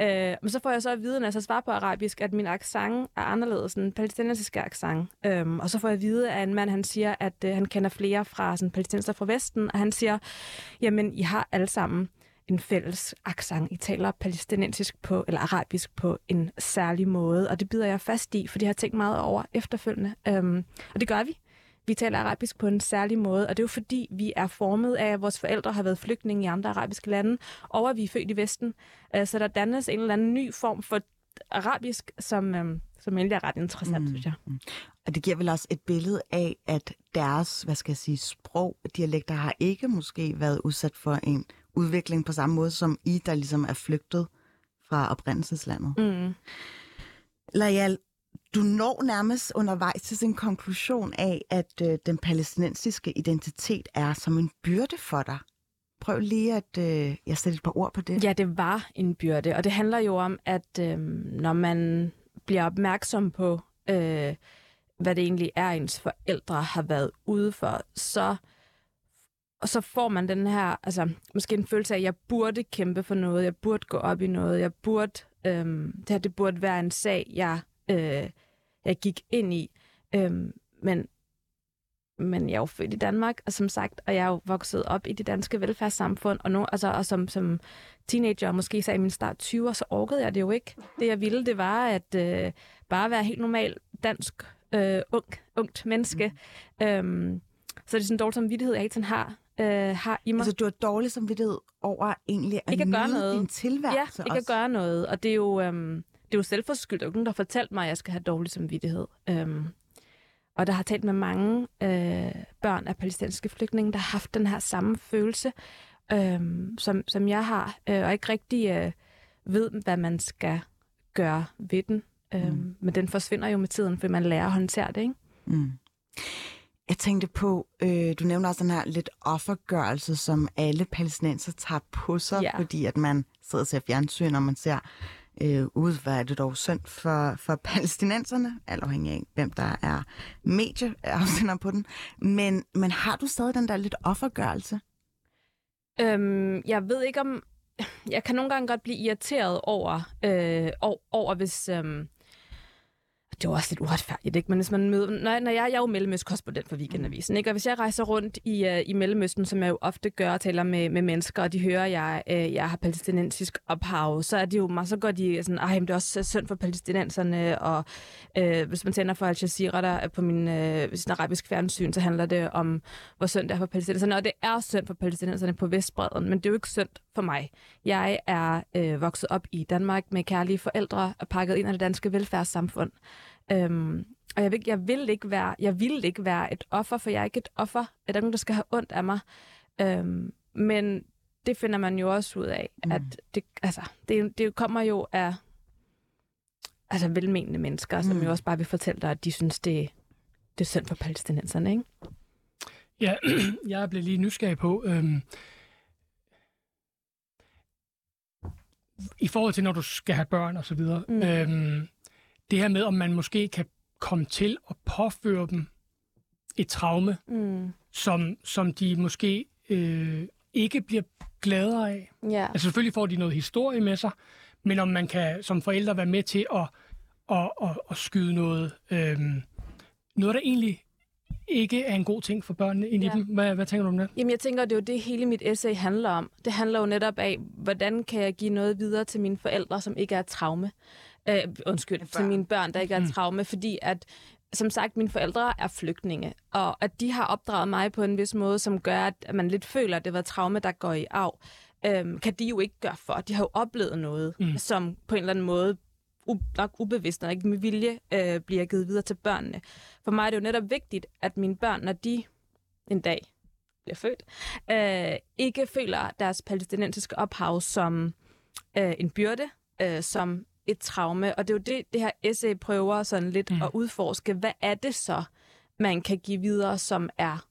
Øh, men så får jeg så at vide, når jeg så svarer på arabisk, at min accent er anderledes end palæstinensisk accent. Øhm, og så får jeg at vide af en mand, han siger, at øh, han kender flere fra sådan, palæstinenser fra Vesten, og han siger, jamen, I har alle sammen en fælles accent. I taler palæstinensisk på, eller arabisk på en særlig måde, og det bider jeg fast i, for det har jeg tænkt meget over efterfølgende. Øhm, og det gør vi. Vi taler arabisk på en særlig måde, og det er jo fordi, vi er formet af, at vores forældre har været flygtninge i andre arabiske lande, og at vi er født i Vesten. Øh, Så der dannes en eller anden ny form for arabisk, som, øhm, som egentlig er ret interessant, mm. synes jeg. Og det giver vel også et billede af, at deres, hvad skal jeg sige, sprog, dialekter har ikke måske været udsat for en udvikling på samme måde som I, der ligesom er flygtet fra oprindelseslandet. Mm. Lajal, du når nærmest undervejs til sin konklusion af, at øh, den palæstinensiske identitet er som en byrde for dig. Prøv lige at øh, jeg sætter et par ord på det. Ja, det var en byrde, og det handler jo om, at øh, når man bliver opmærksom på, øh, hvad det egentlig er, ens forældre har været ude for, så, og så får man den her, altså måske en følelse af, at jeg burde kæmpe for noget, jeg burde gå op i noget, jeg burde, øh, det her det burde være en sag, jeg, øh, jeg gik ind i. Øh, men men jeg er jo født i Danmark, og som sagt, og jeg er jo vokset op i det danske velfærdssamfund, og, nu, altså, og som, som teenager, måske så i min start 20'er, så orkede jeg det jo ikke. Det jeg ville, det var at øh, bare være helt normal dansk, øh, ung, ungt menneske. Mm. Øhm, så det er sådan en dårlig samvittighed, jeg hele tiden har, øh, har i mig. Altså, du har dårlig samvittighed over egentlig at Ikke at gøre noget. din tilværelse Ja, ikke også. at gøre noget. Og det er jo, øhm, det er jo selvforskyldt. Der er nogen, der har fortalt mig, at jeg skal have dårlig samvittighed. Øhm, og der har talt med mange øh, børn af palæstinensiske flygtninge, der har haft den her samme følelse, øh, som, som jeg har, øh, og ikke rigtig øh, ved, hvad man skal gøre ved den. Øh, mm. Men den forsvinder jo med tiden, fordi man lærer at håndtere det, ikke? Mm. Jeg tænkte på, øh, du nævner også den her lidt offergørelse, som alle palæstinenser tager på sig, Ja. fordi at man sidder og ser fjernsyn, og man ser, øh, ud, hvad er det dog synd for, for palæstinenserne, alt afhængig af, hvem der er medieafsender på den. Men, men har du stadig den der lidt offergørelse? Øhm, jeg ved ikke om... Jeg kan nogle gange godt blive irriteret over, øh, over, over hvis... Øh, det var også lidt uretfærdigt, ikke? Men hvis man møder... Når, når jeg, jeg er jo mellemøstkorrespondent for Weekendavisen, ikke? Og hvis jeg rejser rundt i, uh, i Mellemøsten, som jeg jo ofte gør, og taler med, med mennesker, og de hører, at jeg, uh, jeg har palæstinensisk ophav, så er de jo meget, så går de sådan, ej, men det er også synd for palæstinenserne, og uh, hvis man tænder for Al Jazeera der er på min uh, sin arabisk fjernsyn, så handler det om, hvor synd det er for palæstinenserne, og det er synd for palæstinenserne på Vestbreden, men det er jo ikke synd for mig. Jeg er øh, vokset op i Danmark med kærlige forældre og pakket ind af det danske velfærdssamfund. Øhm, og jeg vil, jeg vil ikke være, jeg vil ikke være et offer, for jeg er ikke et offer. Er der nogen, der skal have ondt af mig? Øhm, men det finder man jo også ud af, mm. at det, altså, det, det kommer jo af altså, velmenende mennesker, mm. som jo også bare vil fortælle dig, at de synes, det, det er synd for palæstinenserne, ikke? Ja, [CLEARS THROAT] jeg blev lige nysgerrig på, øhm, i forhold til, når du skal have børn og så videre, Mm. øhm, det her med, om man måske kan komme til at påføre dem et traume, Mm. som, som de måske øh, ikke bliver gladere af. Ja. Altså selvfølgelig får de noget historie med sig, men om man kan som forældre være med til at, at, at, at skyde noget, øhm, noget, der egentlig ikke er en god ting for børnene ind i Ja. dem. Hvad, hvad tænker du om det? Jamen, jeg tænker, det er jo det, hele mit essay handler om. Det handler jo netop af, hvordan kan jeg give noget videre til mine forældre, som ikke er traume. Øh, undskyld, til mine børn, der ikke er et traume, fordi at som sagt, mine forældre er flygtninge, og at de har opdraget mig på en vis måde, som gør, at man lidt føler, at det var traume, der går i arv, øhm, kan de jo ikke gøre for. De har jo oplevet noget, mm. som på en eller anden måde nok ubevidst, og ikke med vilje, øh, bliver givet videre til børnene. For mig er det jo netop vigtigt, at mine børn, når de en dag bliver født, øh, ikke føler deres palæstinensiske ophav som øh, en byrde, øh, som et traume. Og det er jo det, det her essay prøver sådan lidt mm. at udforske. Hvad er det så, man kan give videre, som er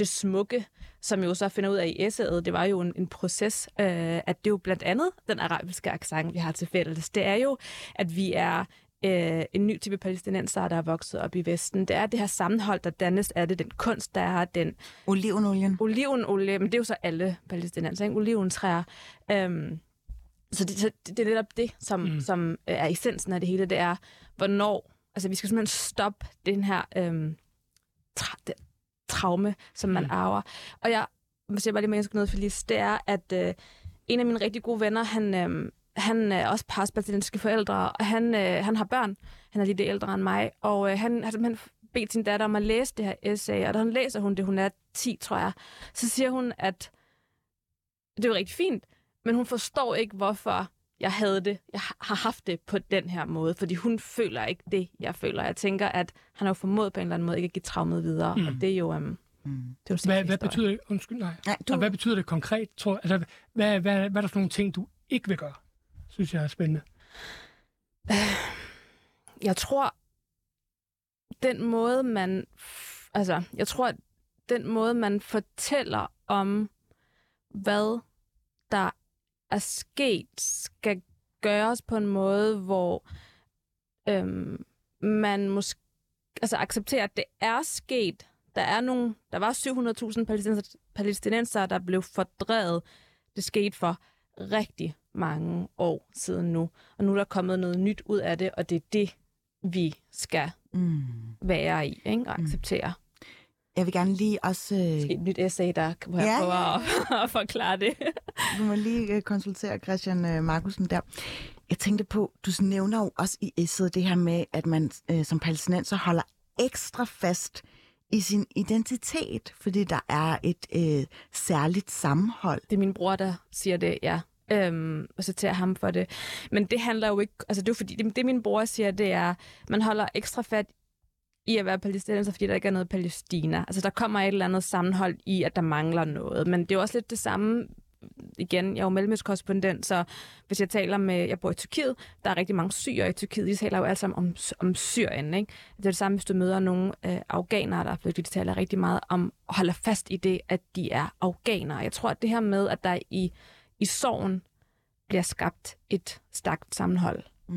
det smukke, som jo så finder ud af i essayet, det var jo en, en proces, øh, at det er jo blandt andet den arabiske accent, vi har til fælles. Det er jo, at vi er øh, en ny type palæstinenser, der er vokset op i Vesten. Det er det her sammenhold, der dannes af det, den kunst, der er, den Olivenolien. olivenolie, men det er jo så alle palæstinenser, ikke? oliventræer. Øhm, så det, så det, det er netop det, som, mm. som er essensen af det hele, det er, hvornår, altså vi skal simpelthen stoppe den her øhm, tra- den traume, som man Mm. arver. Og jeg, hvis jeg bare lige må indskrive noget, Felice, det er, at øh, en af mine rigtig gode venner, han, øh, han er også palæstinensiske forældre, og han, øh, han har børn. Han er lidt ældre end mig, og øh, han har simpelthen bedt sin datter om at læse det her essay, og da hun læser hun det, hun er 10, tror jeg, så siger hun, at det er jo rigtig fint, men hun forstår ikke, hvorfor jeg havde det, jeg har haft det på den her måde, fordi hun føler ikke det, jeg føler. Jeg tænker, at han har jo formået på en eller anden måde ikke at give traumet videre, mm. og det er jo... Um, Mm. det er Hvad, hvad betyder det? Undskyld, nej. Nej, Du... hvad betyder det konkret? Tror, altså, hvad, hvad, hvad er der sådan nogle ting, du ikke vil gøre? Synes jeg er spændende. [SIGHS] Jeg tror, den måde, man... Altså, jeg tror, at den måde, man fortæller om, hvad der er sket, skal gøres på en måde, hvor øhm, man måske altså accepterer, at det er sket. Der er nogle, der var 700.000 palæstinenser, palæstinenser, der blev fordrevet. Det skete for rigtig mange år siden nu. Og nu er der kommet noget nyt ud af det, og det er det, vi skal mm. være i ikke? og acceptere. Jeg vil gerne lige også... Øh, Et nyt essay, der kan jeg Ja, prøve ja. at, [LAUGHS] at forklare det. du må lige øh, konsultere Christian øh, Markusen der. Jeg tænkte på, du nævner jo også i essayet det her med, at man øh, som palæstinenser holder ekstra fast i sin identitet, fordi der er et øh, særligt sammenhold. Det er min bror, der siger det, ja. Øhm, og så tager ham for det. Men det handler jo ikke... Altså, det er fordi, det, det min bror siger, det er, man holder ekstra fat i at være palæstinenser, fordi der ikke er noget Palæstina. Altså, der kommer et eller andet sammenhold i, at der mangler noget. Men det er jo også lidt det samme igen, jeg er jo mellemøstkorrespondent, så hvis jeg taler med, jeg bor i Tyrkiet, der er rigtig mange syre i Tyrkiet, de taler jo alle sammen om, om Syrien, ikke? Det er det samme, hvis du møder nogle øh, afghanere, der er flygtet, de taler rigtig meget om, og holder fast i det, at de er afghanere. Jeg tror, at det her med, at der i, i sorgen bliver skabt et stærkt sammenhold. Mm.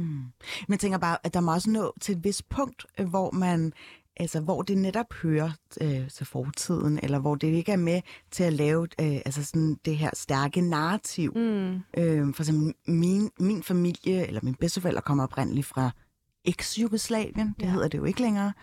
Men jeg tænker bare, at der må også nå til et vis punkt, øh, hvor man altså hvor det netop hører øh, til fortiden, eller hvor det ikke er med til at lave øh, altså sådan det her stærke narrativ. Mm. Øh, for eksempel min, min familie, eller mine bedsteforældre kommer oprindeligt fra eks-Jugoslavien, det Ja. hedder det jo ikke længere.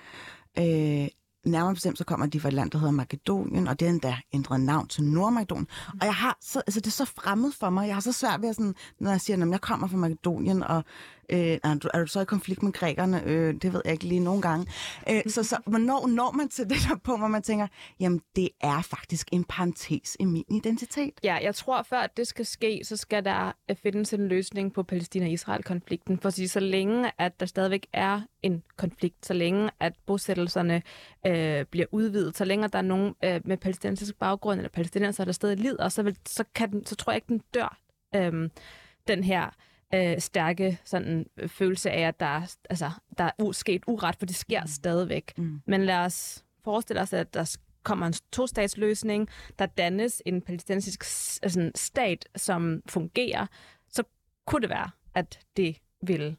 Øh, nærmere bestemt så kommer de fra et land, der hedder Makedonien, og det er endda ændret navn til Nordmakedonien. Og jeg har så, altså det er så fremmed for mig. Jeg har så svært ved at sådan, når jeg siger, at jeg kommer fra Makedonien, og øh, er, du, er du så i konflikt med grækerne? Øh, det ved jeg ikke lige nogle gange. Øh, så, så hvornår når man til det der punkt, hvor man tænker, jamen det er faktisk en parentes i min identitet? Ja, jeg tror, før at det skal ske, så skal der øh, findes en løsning på Palæstina-Israel-konflikten. For så længe at der stadigvæk er en konflikt, så længe at bosættelserne øh, bliver udvidet, så længe der er nogen øh, med palæstinensisk baggrund eller palæstinenser, der stadig lider, så, vil, så, kan den, så tror jeg ikke, den dør. Øh, den her øh, stærke sådan, øh, følelse af, at der, er- altså, der er u- sket uret, for det sker stadigvæk. Mm. Men lad os forestille os, at der kommer en tostatsløsning, der dannes en palæstinensisk altså, stat, som fungerer, så kunne det være, at det vil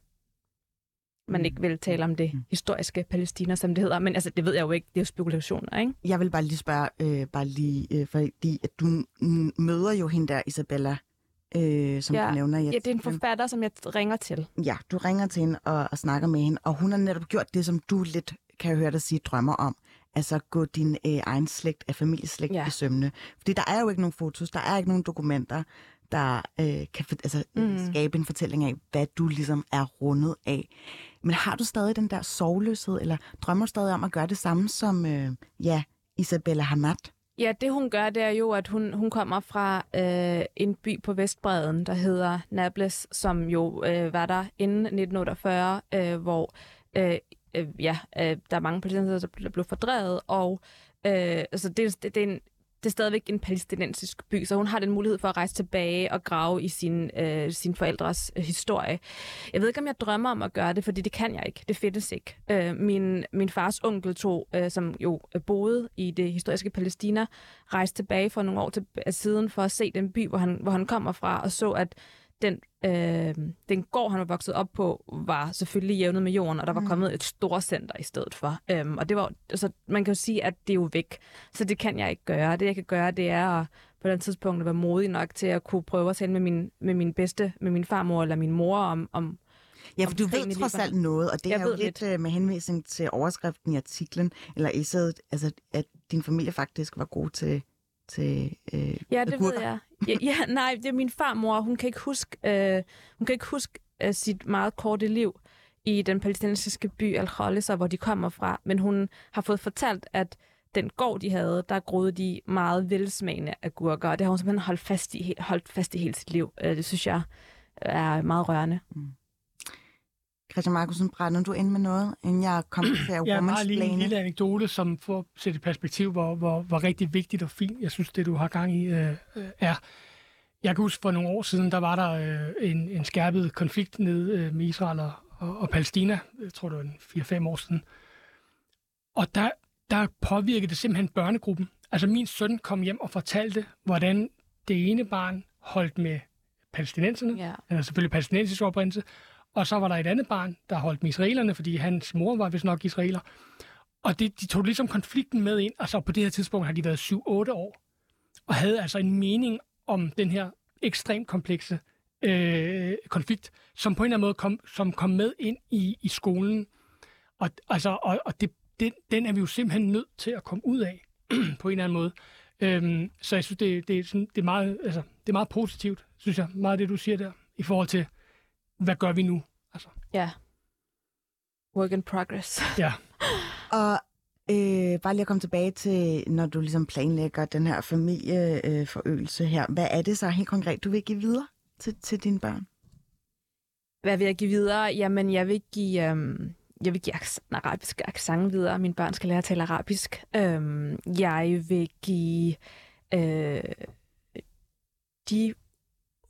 man ikke vil tale om det historiske Palæstina, som det hedder. Men altså, det ved jeg jo ikke. Det er jo spekulationer, ikke? Jeg vil bare lige spørge, øh, bare lige, øh, fordi at du møder jo hende der, Isabella, øh, som Ja. du nævner. i Ja, det er en forfatter, som jeg ringer til. Ja, du ringer til hende og, og snakker med hende, og hun har netop gjort det, som du lidt, kan jeg høre dig sige, drømmer om. Altså gå din øh, egen slægt af familieslægt Ja. i sømne. Fordi der er jo ikke nogen fotos, der er ikke nogen dokumenter, der øh, kan for, altså, Mm. mm. skabe en fortælling af, hvad du ligesom er rundet af. Men har du stadig den der sorgløshed, eller drømmer du stadig om at gøre det samme som, øh, ja, Isabella Hamad? Ja, det hun gør, det er jo, at hun, hun kommer fra øh, en by på Vestbreden, der hedder Nablus, som jo øh, var der inden 1948, øh, hvor øh, øh, ja, øh, der er mange palæstinenser, der blev- der blev fordrevet, og øh, altså det, det, det er en det er stadigvæk en palæstinensisk by, så hun har den mulighed for at rejse tilbage og grave i sin, øh, sin forældres øh, historie. Jeg ved ikke, om jeg drømmer om at gøre det, fordi det kan jeg ikke. Det findes ikke. Øh, min, min fars onkel tog, øh, som jo øh, boede i det historiske Palæstina, rejste tilbage for nogle år til, øh, siden for at se den by, hvor han, hvor han kommer fra, og så, at den, øh, den gård, han var vokset op på, var selvfølgelig jævnet med jorden, og der var Mm. kommet et stort center i stedet for. Øhm, og det var, altså, man kan jo sige, at det er jo væk. Så det kan jeg ikke gøre. Det, jeg kan gøre, det er at på den tidspunkt at være modig nok til at kunne prøve at tale med min, med min bedste, med min farmor eller min mor om, om Ja, for du ved trods alt noget, og det Jeg er jo ved lidt øh, med henvisning til overskriften i artiklen, eller essayet, altså at din familie faktisk var god til, til øh, Ja, det agurker. ved jeg. Ja, ja, [LAUGHS] nej, det er min farmor. Hun kan ikke huske, øh, hun kan ikke huske øh, sit meget korte liv i den palæstinensiske by Al-Khalisa, hvor de kommer fra. Men hun har fået fortalt, at den gård, de havde, der groede de meget velsmagende agurker, og det har hun simpelthen holdt fast i, holdt fast i hele sit liv. Øh, Det synes jeg er meget rørende. Christian Markusen, brænder du ind med noget, inden jeg kom til at [CLEARS THROAT] Jeg har lige en lille anekdote, som får at sætte i perspektiv, hvor, hvor, hvor rigtig vigtigt og fint, jeg synes, det du har gang i, øh, øh, er. Jeg kan huske, for nogle år siden, der var der øh, en, en skærpet konflikt ned øh, med Israel og, og, og Palæstina. Jeg tror, det var en 4-5 år siden. Og der, der påvirkede det simpelthen børnegruppen. Altså min søn kom hjem og fortalte, hvordan det ene barn holdt med palæstinenserne. Ja. Han er selvfølgelig palæstinensisk oprindelse. Og så var der et andet barn, der holdt med israelerne, fordi hans mor var vist nok israeler. Og det, de tog ligesom konflikten med ind, og så på det her tidspunkt har de været 7-8 år, og havde altså en mening om den her ekstremt komplekse øh, konflikt, som på en eller anden måde kom, som kom med ind i, i skolen. Og, altså, og, og det, den, den er vi jo simpelthen nødt til at komme ud af, [CLEARS THROAT] på en eller anden måde. Øhm, så jeg synes, det, det, er sådan, det, er meget, altså, det er meget positivt, synes jeg, meget det, du siger der, i forhold til, hvad gør vi nu? Altså, Ja. Work in progress. ja. [LAUGHS] Og øh, bare lige at komme tilbage til, når du ligesom planlægger den her familieforøgelse her. Hvad er det så helt konkret, du vil give videre til, til dine børn? Hvad vil jeg give videre? Jamen, jeg vil give, øhm, jeg vil give arabisk accent videre. Mine børn skal lære at tale arabisk. Øhm, jeg vil give øh, de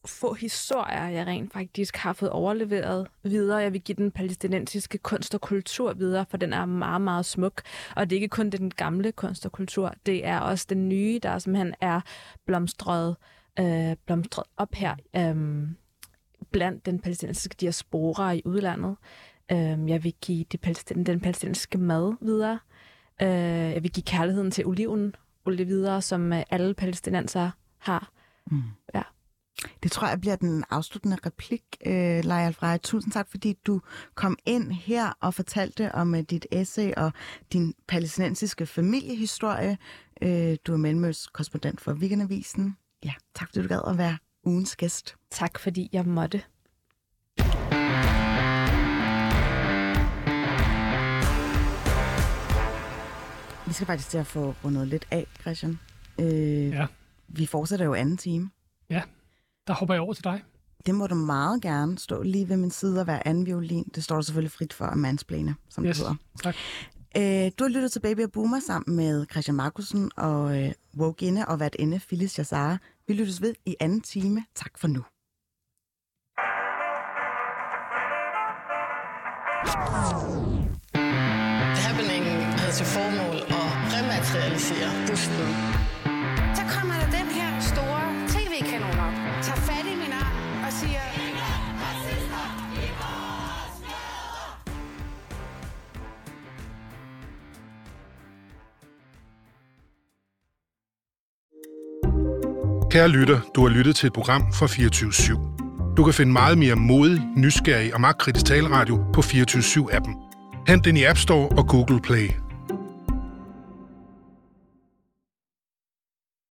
få historier, jeg rent faktisk har fået overleveret videre. Jeg vil give den palæstinensiske kunst og kultur videre, for den er meget, meget smuk. Og det er ikke kun den gamle kunst og kultur, det er også den nye, der simpelthen er blomstret, øh, blomstret op her. Øhm, blandt den palæstinensiske diaspora i udlandet. Øh, jeg vil give de palæstin- den palæstinensiske mad videre. Øh, jeg vil give kærligheden til oliven olie videre, som øh, alle palæstinenser har. Mm. Ja. Det tror jeg bliver den afsluttende replik, øh, Leia Alfrej. Tusind tak, fordi du kom ind her og fortalte om øh, dit essay og din palæstinensiske familiehistorie. Øh, du er Mellemøs korrespondent for Weekendavisen. Ja, tak fordi du gad at være ugens gæst. Tak fordi jeg måtte. Vi skal faktisk til at få rundet lidt af, Christian. Øh, Ja. Vi fortsætter jo anden time. Der hopper jeg over til dig. Det må du meget gerne stå lige ved min side og være anden violin. Det står du selvfølgelig frit for at mansplane, som Yes, det hedder. tak. Øh, du har lyttet til Baby og Boomer sammen med Christian Markusen og øh, Woke Inde og vært inde Phyllis Jassara. Vi lyttes ved i anden time. Tak for nu. Happeningen havde til formål at rematerialisere busten. Så kommer der den her store tv-kanon op, tager fat i min arm og siger... Kære lytter, du har lyttet til et program fra 24 /7. Du kan finde meget mere modig, nysgerrig og magtkritisk taleradio på 24 7 appen Hent den i App Store og Google Play.